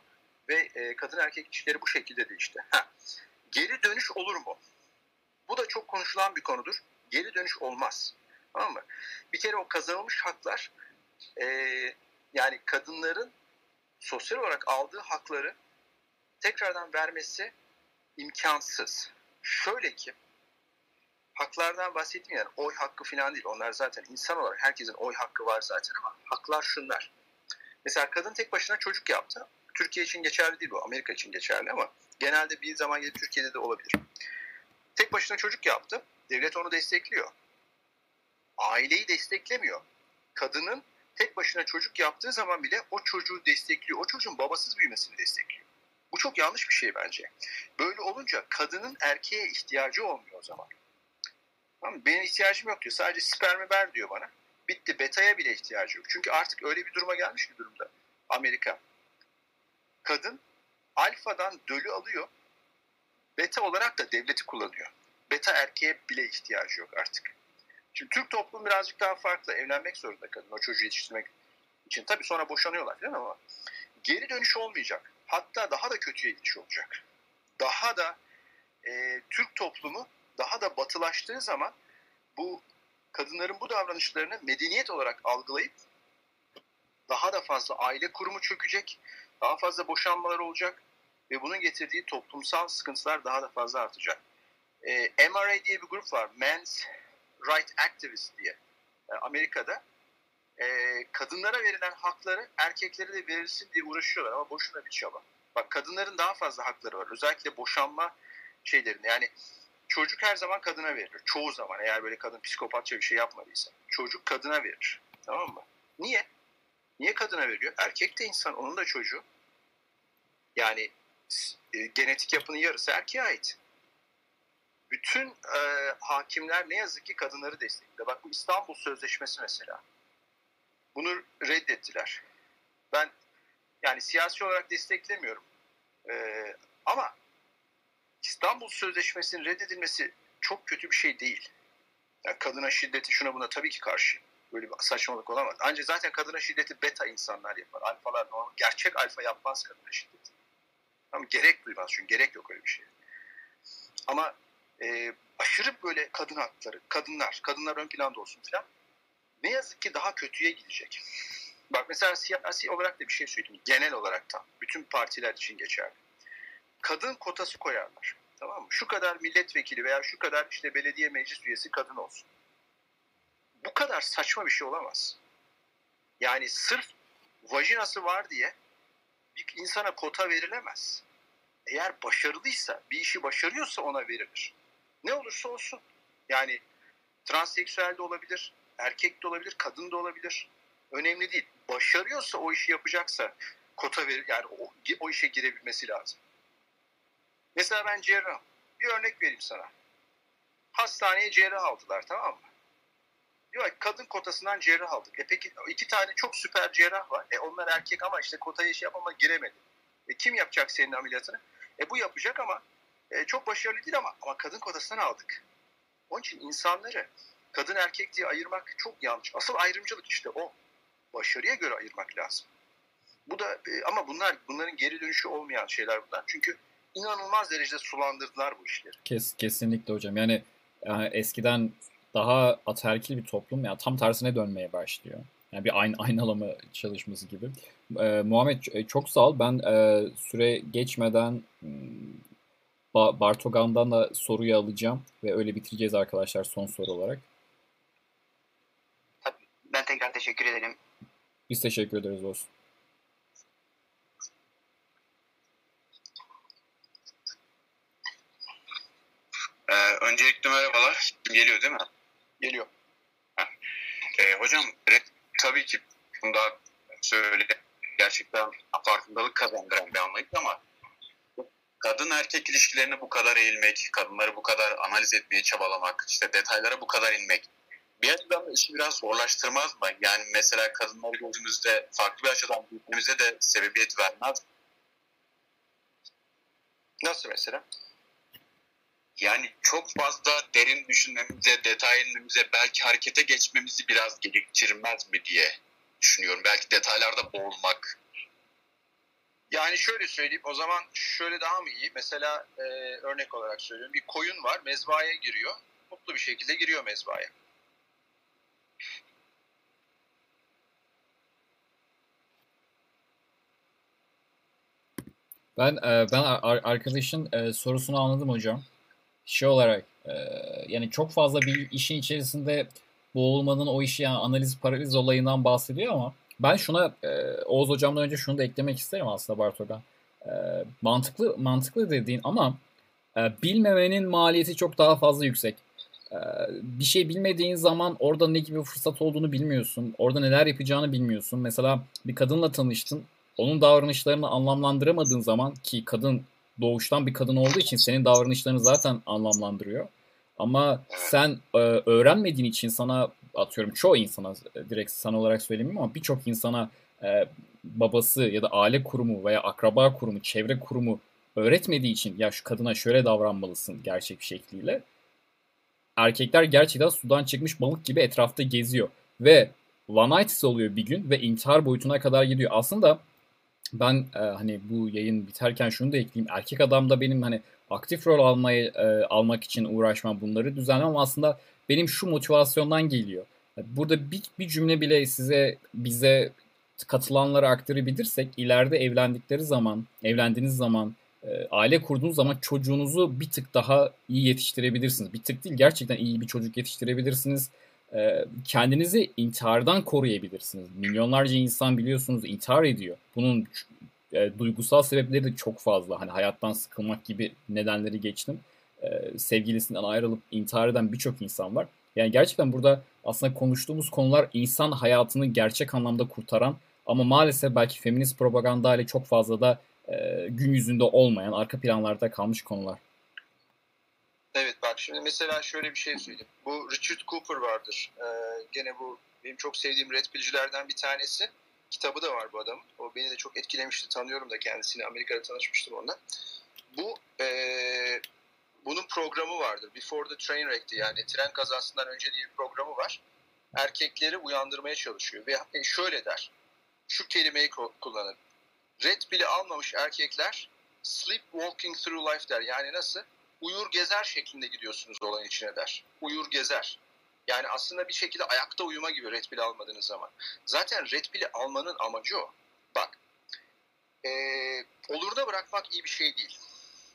Speaker 2: ve e, kadın erkek ilişkileri bu şekilde değişti. Ha, geri dönüş olur mu? Bu da çok konuşulan bir konudur. Geri dönüş olmaz. Tamam mı? Bir kere o kazanılmış haklar e, yani kadınların sosyal olarak aldığı hakları tekrardan vermesi imkansız. Şöyle ki haklardan bahsettim yani oy hakkı falan değil. Onlar zaten insan olarak herkesin oy hakkı var zaten ama haklar şunlar. Mesela kadın tek başına çocuk yaptı. Türkiye için geçerli değil bu. Amerika için geçerli ama genelde bir zaman gelip Türkiye'de de olabilir. Tek başına çocuk yaptı. Devlet onu destekliyor. Aileyi desteklemiyor. Kadının tek başına çocuk yaptığı zaman bile o çocuğu destekliyor. O çocuğun babasız büyümesini destekliyor. Bu çok yanlış bir şey bence. Böyle olunca kadının erkeğe ihtiyacı olmuyor o zaman. Tamam, benim ihtiyacım yok diyor. Sadece spermi ver diyor bana. Bitti. Beta'ya bile ihtiyacı yok. Çünkü artık öyle bir duruma gelmiş bir durumda Amerika. Kadın alfadan dölü alıyor. Beta olarak da devleti kullanıyor. Beta erkeğe bile ihtiyacı yok artık. Şimdi Türk toplumu birazcık daha farklı. Evlenmek zorunda kadın o çocuğu yetiştirmek için. Tabii sonra boşanıyorlar falan ama geri dönüş olmayacak. Hatta daha da kötüye gidiş olacak. Daha da e, Türk toplumu daha da batılaştığı zaman bu kadınların bu davranışlarını medeniyet olarak algılayıp daha da fazla aile kurumu çökecek, daha fazla boşanmalar olacak ve bunun getirdiği toplumsal sıkıntılar daha da fazla artacak. E, MRA diye bir grup var, Men's Right Activist diye e, Amerika'da. E, kadınlara verilen hakları erkeklere de verilsin diye uğraşıyorlar ama boşuna bir çaba. Bak kadınların daha fazla hakları var. Özellikle boşanma şeylerinde yani çocuk her zaman kadına verilir. Çoğu zaman eğer böyle kadın psikopatça bir şey yapmadıysa. Çocuk kadına verir. Tamam mı? Niye? Niye kadına veriyor? Erkek de insan, onun da çocuğu. Yani e, genetik yapının yarısı erkeğe ait. Bütün e, hakimler ne yazık ki kadınları destekliyor. Bak bu İstanbul Sözleşmesi mesela. Bunu reddettiler. Ben yani siyasi olarak desteklemiyorum. E, ama İstanbul Sözleşmesi'nin reddedilmesi çok kötü bir şey değil. Yani kadına şiddeti şuna buna tabii ki karşı. Böyle bir saçmalık olamaz. Ancak zaten kadına şiddeti beta insanlar yapar. Alfalar normal. Gerçek alfa yapmaz kadına şiddeti. Ama gerek duymaz çünkü gerek yok öyle bir şey. Ama e, aşırı böyle kadın hakları, kadınlar, kadınlar ön planda olsun falan ne yazık ki daha kötüye gidecek. Bak mesela siyasi olarak da bir şey söyleyeyim. Genel olarak da. Bütün partiler için geçerli. Kadın kotası koyarlar. Tamam mı? Şu kadar milletvekili veya şu kadar işte belediye meclis üyesi kadın olsun. Bu kadar saçma bir şey olamaz. Yani sırf vajinası var diye bir insana kota verilemez. Eğer başarılıysa, bir işi başarıyorsa ona verilir. Ne olursa olsun. Yani transseksüel de olabilir, erkek de olabilir, kadın da olabilir. Önemli değil. Başarıyorsa o işi yapacaksa kota verir. Yani o, o işe girebilmesi lazım. Mesela ben cerrah. Bir örnek vereyim sana. Hastaneye cerrah aldılar tamam mı? Diyor kadın kotasından cerrah aldık. E peki iki tane çok süper cerrah var. E onlar erkek ama işte kotaya şey yapama giremedi. E kim yapacak senin ameliyatını? E bu yapacak ama e, çok başarılı değil ama ama kadın kotasından aldık. Onun için insanları kadın erkek diye ayırmak çok yanlış. Asıl ayrımcılık işte o. Başarıya göre ayırmak lazım. Bu da e, ama bunlar bunların geri dönüşü olmayan şeyler bunlar. Çünkü inanılmaz derecede sulandırdılar bu işleri.
Speaker 1: Kes, kesinlikle hocam. Yani, yani eskiden daha ataerkil bir toplum ya yani tam tersine dönmeye başlıyor. Yani bir aynı aynalama çalışması gibi. Ee, Muhammed çok sağ ol. Ben e, süre geçmeden ba Bartogan'dan da soruyu alacağım ve öyle bitireceğiz arkadaşlar son soru olarak.
Speaker 4: Ben tekrar teşekkür ederim.
Speaker 1: Biz teşekkür ederiz olsun.
Speaker 5: Ee, öncelikle merhabalar. Geliyor değil mi?
Speaker 2: Geliyor.
Speaker 5: hocam tabii ki bunda söyle gerçekten farkındalık kazandıran bir anlayış ama kadın erkek ilişkilerine bu kadar eğilmek, kadınları bu kadar analiz etmeye çabalamak, işte detaylara bu kadar inmek bir açıdan da işi biraz zorlaştırmaz mı? Yani mesela kadınları gözümüzde farklı bir açıdan büyütmemize de sebebiyet vermez?
Speaker 2: Nasıl mesela?
Speaker 5: Yani çok fazla derin düşünmemize, detay inmemize, belki harekete geçmemizi biraz gerektirmez mi diye düşünüyorum. Belki detaylarda boğulmak.
Speaker 2: Yani şöyle söyleyeyim o zaman şöyle daha mı iyi? Mesela e, örnek olarak söylüyorum bir koyun var mezbahaya giriyor. Mutlu bir şekilde giriyor mezbahaya.
Speaker 1: Ben e, ben arkadaşın e, sorusunu anladım hocam. Şey olarak e, yani çok fazla bir işin içerisinde boğulmanın o işi yani analiz paraliz olayından bahsediyor ama ben şuna Oğuz hocamdan önce şunu da eklemek isterim aslında Bartogan. mantıklı mantıklı dediğin ama bilmemenin maliyeti çok daha fazla yüksek. bir şey bilmediğin zaman orada ne gibi fırsat olduğunu bilmiyorsun. Orada neler yapacağını bilmiyorsun. Mesela bir kadınla tanıştın onun davranışlarını anlamlandıramadığın zaman ki kadın doğuştan bir kadın olduğu için senin davranışlarını zaten anlamlandırıyor. Ama sen e, öğrenmediğin için sana atıyorum çoğu insana e, direkt sana olarak söylemiyorum ama birçok insana e, babası ya da aile kurumu veya akraba kurumu, çevre kurumu öğretmediği için ya şu kadına şöyle davranmalısın gerçek bir şekliyle. Erkekler gerçekten sudan çıkmış balık gibi etrafta geziyor ve one oluyor bir gün ve intihar boyutuna kadar gidiyor. Aslında ben e, hani bu yayın biterken şunu da ekleyeyim. Erkek adam da benim hani aktif rol almayı e, almak için uğraşmam, bunları düzenlemem aslında benim şu motivasyondan geliyor. Burada bir, bir cümle bile size bize katılanlara aktarabilirsek ileride evlendikleri zaman, evlendiğiniz zaman, e, aile kurduğunuz zaman çocuğunuzu bir tık daha iyi yetiştirebilirsiniz. Bir tık değil gerçekten iyi bir çocuk yetiştirebilirsiniz. E, kendinizi intihardan koruyabilirsiniz. Milyonlarca insan biliyorsunuz intihar ediyor. Bunun e, duygusal sebepleri de çok fazla. Hani hayattan sıkılmak gibi nedenleri geçtim. E, sevgilisinden ayrılıp intihar eden birçok insan var. Yani gerçekten burada aslında konuştuğumuz konular insan hayatını gerçek anlamda kurtaran ama maalesef belki feminist propaganda ile çok fazla da e, gün yüzünde olmayan, arka planlarda kalmış konular.
Speaker 2: Şimdi mesela şöyle bir şey söyleyeyim. Bu Richard Cooper vardır. Ee, gene bu benim çok sevdiğim red pillcilerden bir tanesi. Kitabı da var bu adamın. O beni de çok etkilemişti. Tanıyorum da kendisini. Amerika'da tanışmıştım onunla. Bu e, bunun programı vardır. Before the Train Wreck'ti yani tren kazasından önce diye bir programı var. Erkekleri uyandırmaya çalışıyor ve e, şöyle der. Şu kelimeyi kullanır. Red pill'i almamış erkekler sleep walking through life der. Yani nasıl? Uyur gezer şeklinde gidiyorsunuz olan içine der. Uyur gezer. Yani aslında bir şekilde ayakta uyuma gibi Red Pill almadığınız zaman. Zaten Red Pill'i almanın amacı o. Bak, ee, oluruna bırakmak iyi bir şey değil.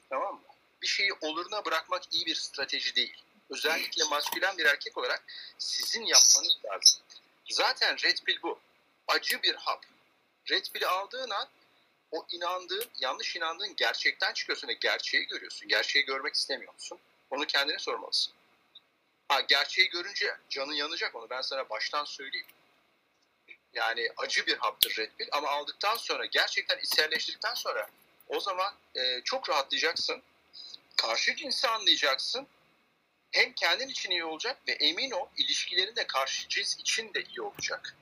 Speaker 2: Tamam mı? Bir şeyi oluruna bırakmak iyi bir strateji değil. Özellikle maskülen bir erkek olarak sizin yapmanız lazım. Zaten Red Pill bu. Acı bir hap. Red Pill'i aldığın an o inandığın, yanlış inandığın gerçekten çıkıyorsun ve gerçeği görüyorsun. Gerçeği görmek istemiyor musun? Onu kendine sormalısın. Ha, gerçeği görünce canın yanacak onu ben sana baştan söyleyeyim. Yani acı bir haptır Red Pill ama aldıktan sonra gerçekten içselleştirdikten sonra o zaman e, çok rahatlayacaksın. Karşı cinsi anlayacaksın. Hem kendin için iyi olacak ve emin ol ilişkilerin de karşı cins için de iyi olacak.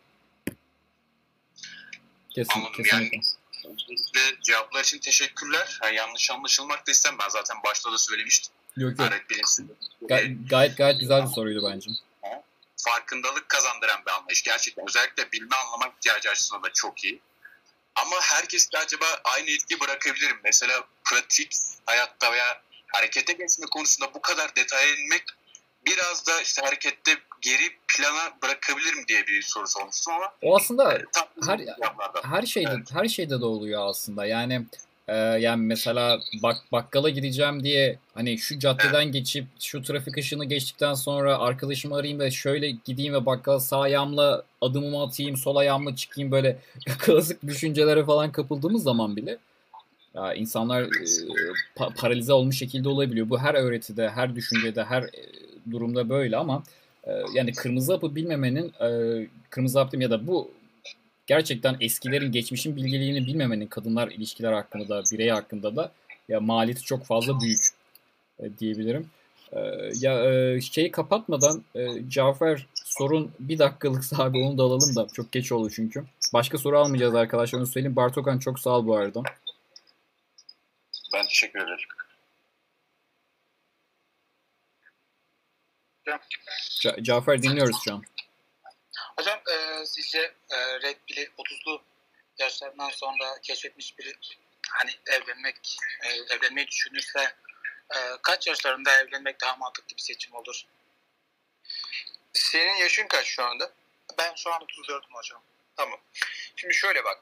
Speaker 1: Kesin, kesinlikle. Yani
Speaker 5: Öncelikle cevaplar için teşekkürler. Yani yanlış anlaşılmak da istem. Ben zaten başta da söylemiştim.
Speaker 1: Yok yok. Gay- gayet gayet güzel bir soruydu bence.
Speaker 5: Farkındalık kazandıran bir anlayış. Gerçekten özellikle bilme anlamak ihtiyacı açısından da çok iyi. Ama herkes de acaba aynı etki bırakabilir mi? Mesela pratik hayatta veya harekete geçme konusunda bu kadar detaya inmek biraz da işte harekette geri plana bırakabilirim diye bir soru sormuştum ama
Speaker 1: o aslında e, her her şeyde evet. her şeyde de oluyor aslında. Yani e, yani mesela bak bakkala gideceğim diye hani şu caddeden evet. geçip şu trafik ışığını geçtikten sonra arkadaşımı arayayım da şöyle gideyim ve bakkala sağ ayağımla adımımı atayım, sol ayağımla çıkayım böyle *laughs* klasik düşüncelere falan kapıldığımız zaman bile ya insanlar e, pa- paralize olmuş şekilde olabiliyor. Bu her öğretide, her düşüncede, her e, durumda böyle ama e, yani kırmızı hapı bilmemenin e, kırmızı hap ya da bu gerçekten eskilerin geçmişin bilgiliğini bilmemenin kadınlar ilişkiler hakkında da birey hakkında da ya maliyeti çok fazla büyük e, diyebilirim. Ya şeyi kapatmadan e, Cafer sorun bir dakikalık *laughs* sahibi onu da alalım da çok geç oldu çünkü. Başka soru almayacağız arkadaşlar onu söyleyeyim. Bartokan çok sağ ol bu arada.
Speaker 2: Ben teşekkür ederim.
Speaker 1: Ca- Cafer dinliyoruz şu an.
Speaker 6: Hocam e, sizce e, Red Pill'i 30'lu yaşlarından sonra keşfetmiş biri hani evlenmek e, evlenmeyi düşünürse e, kaç yaşlarında evlenmek daha mantıklı bir seçim olur?
Speaker 2: Senin yaşın kaç şu anda?
Speaker 6: Ben şu an 34'üm hocam.
Speaker 2: Tamam. Şimdi şöyle bak.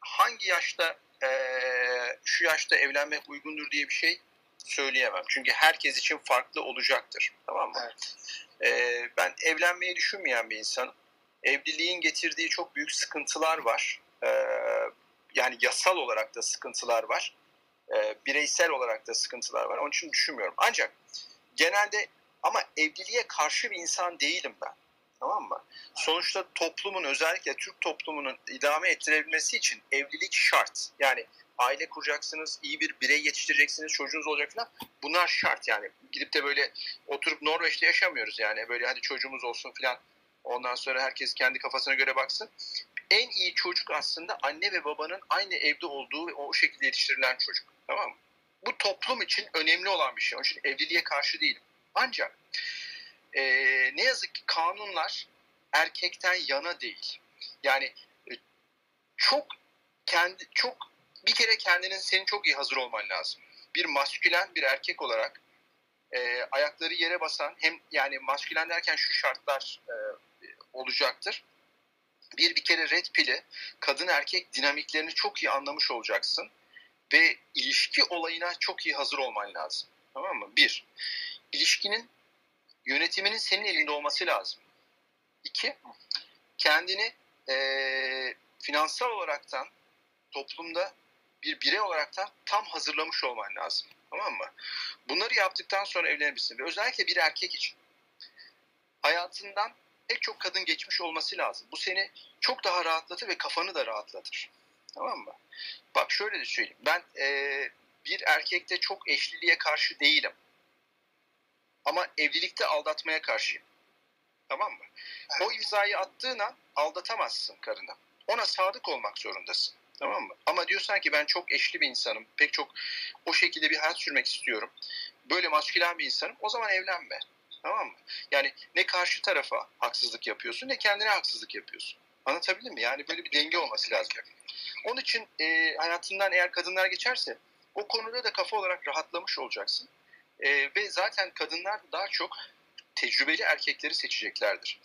Speaker 2: Hangi yaşta eee, şu yaşta evlenmek uygundur diye bir şey söyleyemem. Çünkü herkes için farklı olacaktır. Tamam mı?
Speaker 6: Evet.
Speaker 2: Eee, ben evlenmeyi düşünmeyen bir insanım. Evliliğin getirdiği çok büyük sıkıntılar var. Eee, yani yasal olarak da sıkıntılar var. Eee, bireysel olarak da sıkıntılar var. Onun için düşünmüyorum. Ancak genelde ama evliliğe karşı bir insan değilim ben. Tamam mı? Sonuçta toplumun özellikle Türk toplumunun idame ettirebilmesi için evlilik şart. Yani aile kuracaksınız, iyi bir birey yetiştireceksiniz, çocuğunuz olacak falan. Bunlar şart yani. Gidip de böyle oturup Norveç'te yaşamıyoruz yani. Böyle hadi çocuğumuz olsun falan. Ondan sonra herkes kendi kafasına göre baksın. En iyi çocuk aslında anne ve babanın aynı evde olduğu ve o şekilde yetiştirilen çocuk. Tamam mı? Bu toplum için önemli olan bir şey. Onun için evliliğe karşı değilim. Ancak e, ne yazık ki kanunlar erkekten yana değil. Yani e, çok kendi çok bir kere kendinin senin çok iyi hazır olman lazım. Bir maskülen bir erkek olarak e, ayakları yere basan hem yani maskülen derken şu şartlar e, olacaktır. Bir bir kere red pili kadın erkek dinamiklerini çok iyi anlamış olacaksın ve ilişki olayına çok iyi hazır olman lazım. Tamam mı? Bir, ilişkinin yönetiminin senin elinde olması lazım. İki, kendini eee, finansal olaraktan toplumda bir birey olaraktan tam hazırlamış olman lazım. Tamam mı? Bunları yaptıktan sonra evlenebilirsin. Ve özellikle bir erkek için hayatından pek çok kadın geçmiş olması lazım. Bu seni çok daha rahatlatır ve kafanı da rahatlatır. Tamam mı? Bak şöyle de söyleyeyim. Ben eee, bir erkekte çok eşliliğe karşı değilim. Ama evlilikte aldatmaya karşıyım. Tamam mı? O imzayı attığın an aldatamazsın karını. Ona sadık olmak zorundasın. Tamam mı? Ama diyorsan ki ben çok eşli bir insanım. Pek çok o şekilde bir hayat sürmek istiyorum. Böyle maskülen bir insanım. O zaman evlenme. Tamam mı? Yani ne karşı tarafa haksızlık yapıyorsun ne kendine haksızlık yapıyorsun. Anlatabildim mi? Yani böyle bir denge olması lazım. Onun için e, hayatından eğer kadınlar geçerse o konuda da kafa olarak rahatlamış olacaksın. E, ve zaten kadınlar daha çok tecrübeli erkekleri seçeceklerdir.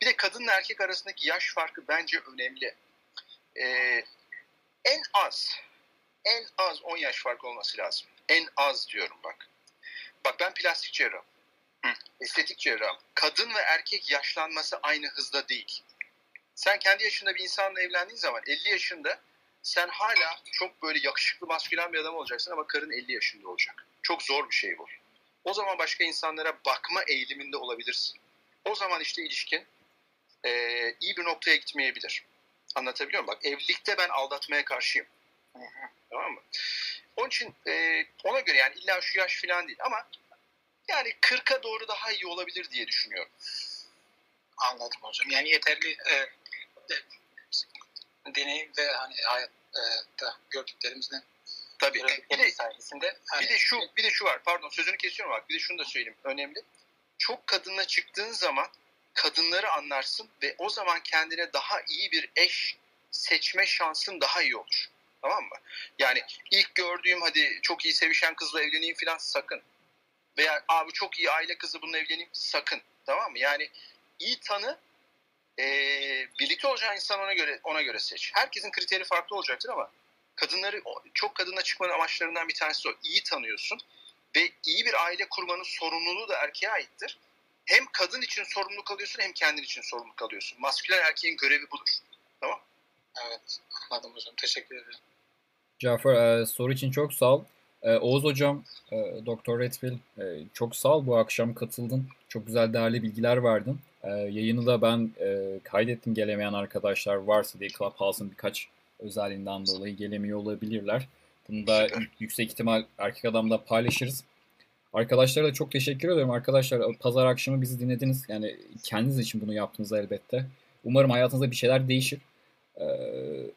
Speaker 2: Bir de kadınla erkek arasındaki yaş farkı bence önemli. E, en az, en az 10 yaş fark olması lazım. En az diyorum bak. Bak ben plastik cerrahım. Estetik cerrahım. Kadın ve erkek yaşlanması aynı hızda değil. Sen kendi yaşında bir insanla evlendiğin zaman 50 yaşında sen hala çok böyle yakışıklı maskülen bir adam olacaksın ama karın 50 yaşında olacak. Çok zor bir şey bu. O zaman başka insanlara bakma eğiliminde olabilirsin. O zaman işte ilişkin eee, iyi bir noktaya gitmeyebilir. Anlatabiliyor muyum? Bak evlilikte ben aldatmaya karşıyım. Tamam mı? Onun için eee, ona göre yani illa şu yaş falan değil ama yani 40'a doğru daha iyi olabilir diye düşünüyorum.
Speaker 6: Anladım hocam. Yani yeterli e, e, deneyim ve hani hayatta gördüklerimizden
Speaker 2: Tabii. Bir de,
Speaker 6: sayesinde hani,
Speaker 2: bir de şu bir de şu var. Pardon sözünü kesiyorum bak. Bir de şunu da söyleyeyim. Önemli. Çok kadınla çıktığın zaman kadınları anlarsın ve o zaman kendine daha iyi bir eş seçme şansın daha iyi olur. Tamam mı? Yani ilk gördüğüm hadi çok iyi sevişen kızla evleneyim falan sakın. Veya abi çok iyi aile kızı bununla evleneyim sakın. Tamam mı? Yani iyi tanı eee, birlikte olacağın insan ona göre ona göre seç. Herkesin kriteri farklı olacaktır ama kadınları çok kadınla çıkmanın amaçlarından bir tanesi o. İyi tanıyorsun ve iyi bir aile kurmanın sorumluluğu da erkeğe aittir. Hem kadın için sorumluluk alıyorsun hem kendin için sorumluluk alıyorsun. Maskülen erkeğin görevi budur. Tamam
Speaker 6: Evet anladım hocam. Teşekkür ederim.
Speaker 1: Cafer e, soru için çok sağ ol. E, Oğuz hocam, e, Doktor Redfield e, çok sağ ol bu akşam katıldın. Çok güzel değerli bilgiler verdin. Ee, yayını da ben e, kaydettim gelemeyen arkadaşlar varsa diye Clubhouse'un birkaç özelliğinden dolayı gelemiyor olabilirler. Bunu da yüksek ihtimal erkek adamda paylaşırız. Arkadaşlara da çok teşekkür ederim. Arkadaşlar pazar akşamı bizi dinlediniz. Yani kendiniz için bunu yaptınız elbette. Umarım hayatınızda bir şeyler değişir. Ee,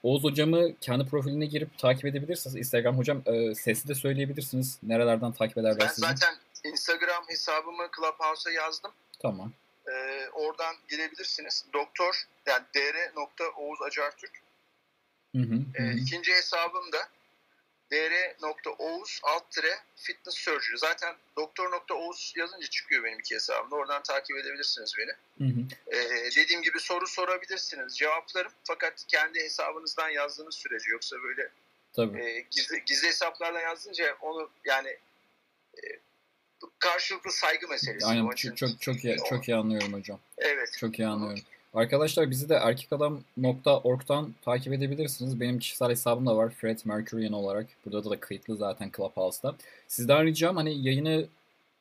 Speaker 1: Oğuz hocamı kendi profiline girip takip edebilirsiniz. Instagram hocam e, sesli de söyleyebilirsiniz. Nerelerden takip ederler
Speaker 2: Ben
Speaker 1: sizi?
Speaker 2: zaten Instagram hesabımı Clubhouse'a yazdım.
Speaker 1: Tamam.
Speaker 2: Ee, oradan girebilirsiniz. Doktor yani dr.oğuz acartürk.
Speaker 1: Hı hı, hı
Speaker 2: Ee,
Speaker 1: hı.
Speaker 2: ikinci hesabım da dr.oğuz alt tire fitness surgery. Zaten doktor.oğuz yazınca çıkıyor benim iki hesabımda. Oradan takip edebilirsiniz beni.
Speaker 1: Hı hı.
Speaker 2: Ee, dediğim gibi soru sorabilirsiniz. Cevaplarım fakat kendi hesabınızdan yazdığınız sürece yoksa böyle
Speaker 1: Tabii.
Speaker 2: e, gizli, gizli hesaplardan yazdınca onu yani e, karşılıklı saygı meselesi.
Speaker 1: Aynen çok çok çok iyi, çok iyi anlıyorum hocam.
Speaker 2: Evet.
Speaker 1: Çok iyi anlıyorum. Arkadaşlar bizi de erkekadam.org'dan takip edebilirsiniz. Benim kişisel hesabım da var. Fred Mercurian olarak. Burada da kayıtlı zaten Clubhouse'da. Sizden ricam hani yayını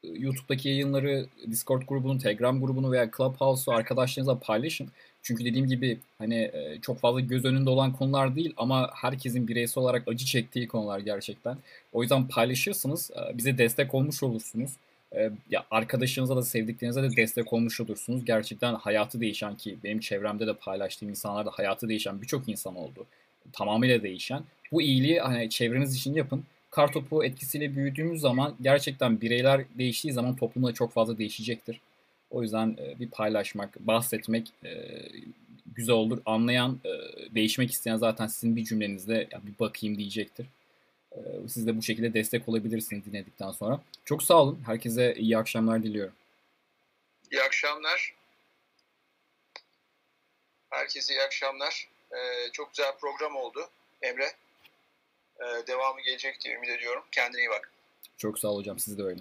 Speaker 1: YouTube'daki yayınları Discord grubunu, Telegram grubunu veya Clubhouse'u arkadaşlarınızla paylaşın. Çünkü dediğim gibi hani e, çok fazla göz önünde olan konular değil ama herkesin bireysel olarak acı çektiği konular gerçekten. O yüzden paylaşırsınız, e, bize destek olmuş olursunuz. E, Ya arkadaşınıza da sevdiklerinize de destek olmuş olursunuz. Gerçekten hayatı değişen ki benim çevremde de paylaştığım insanlarda hayatı değişen birçok insan oldu. Tamamıyla değişen. Bu iyiliği hani çevreniz için yapın. Kartopu etkisiyle büyüdüğümüz zaman gerçekten bireyler değiştiği zaman toplumda çok fazla değişecektir. O yüzden bir paylaşmak, bahsetmek güzel olur. Anlayan, değişmek isteyen zaten sizin bir cümlenizde bir bakayım diyecektir. E, Siz de bu şekilde destek olabilirsiniz dinledikten sonra. Çok sağ olun. Herkese iyi akşamlar diliyorum.
Speaker 2: İyi akşamlar. Herkese iyi akşamlar. Ee, çok güzel program oldu Emre. Ee, devamı gelecek diye ümit ediyorum. Kendine iyi bak.
Speaker 1: Çok sağ ol hocam. Siz de öyle.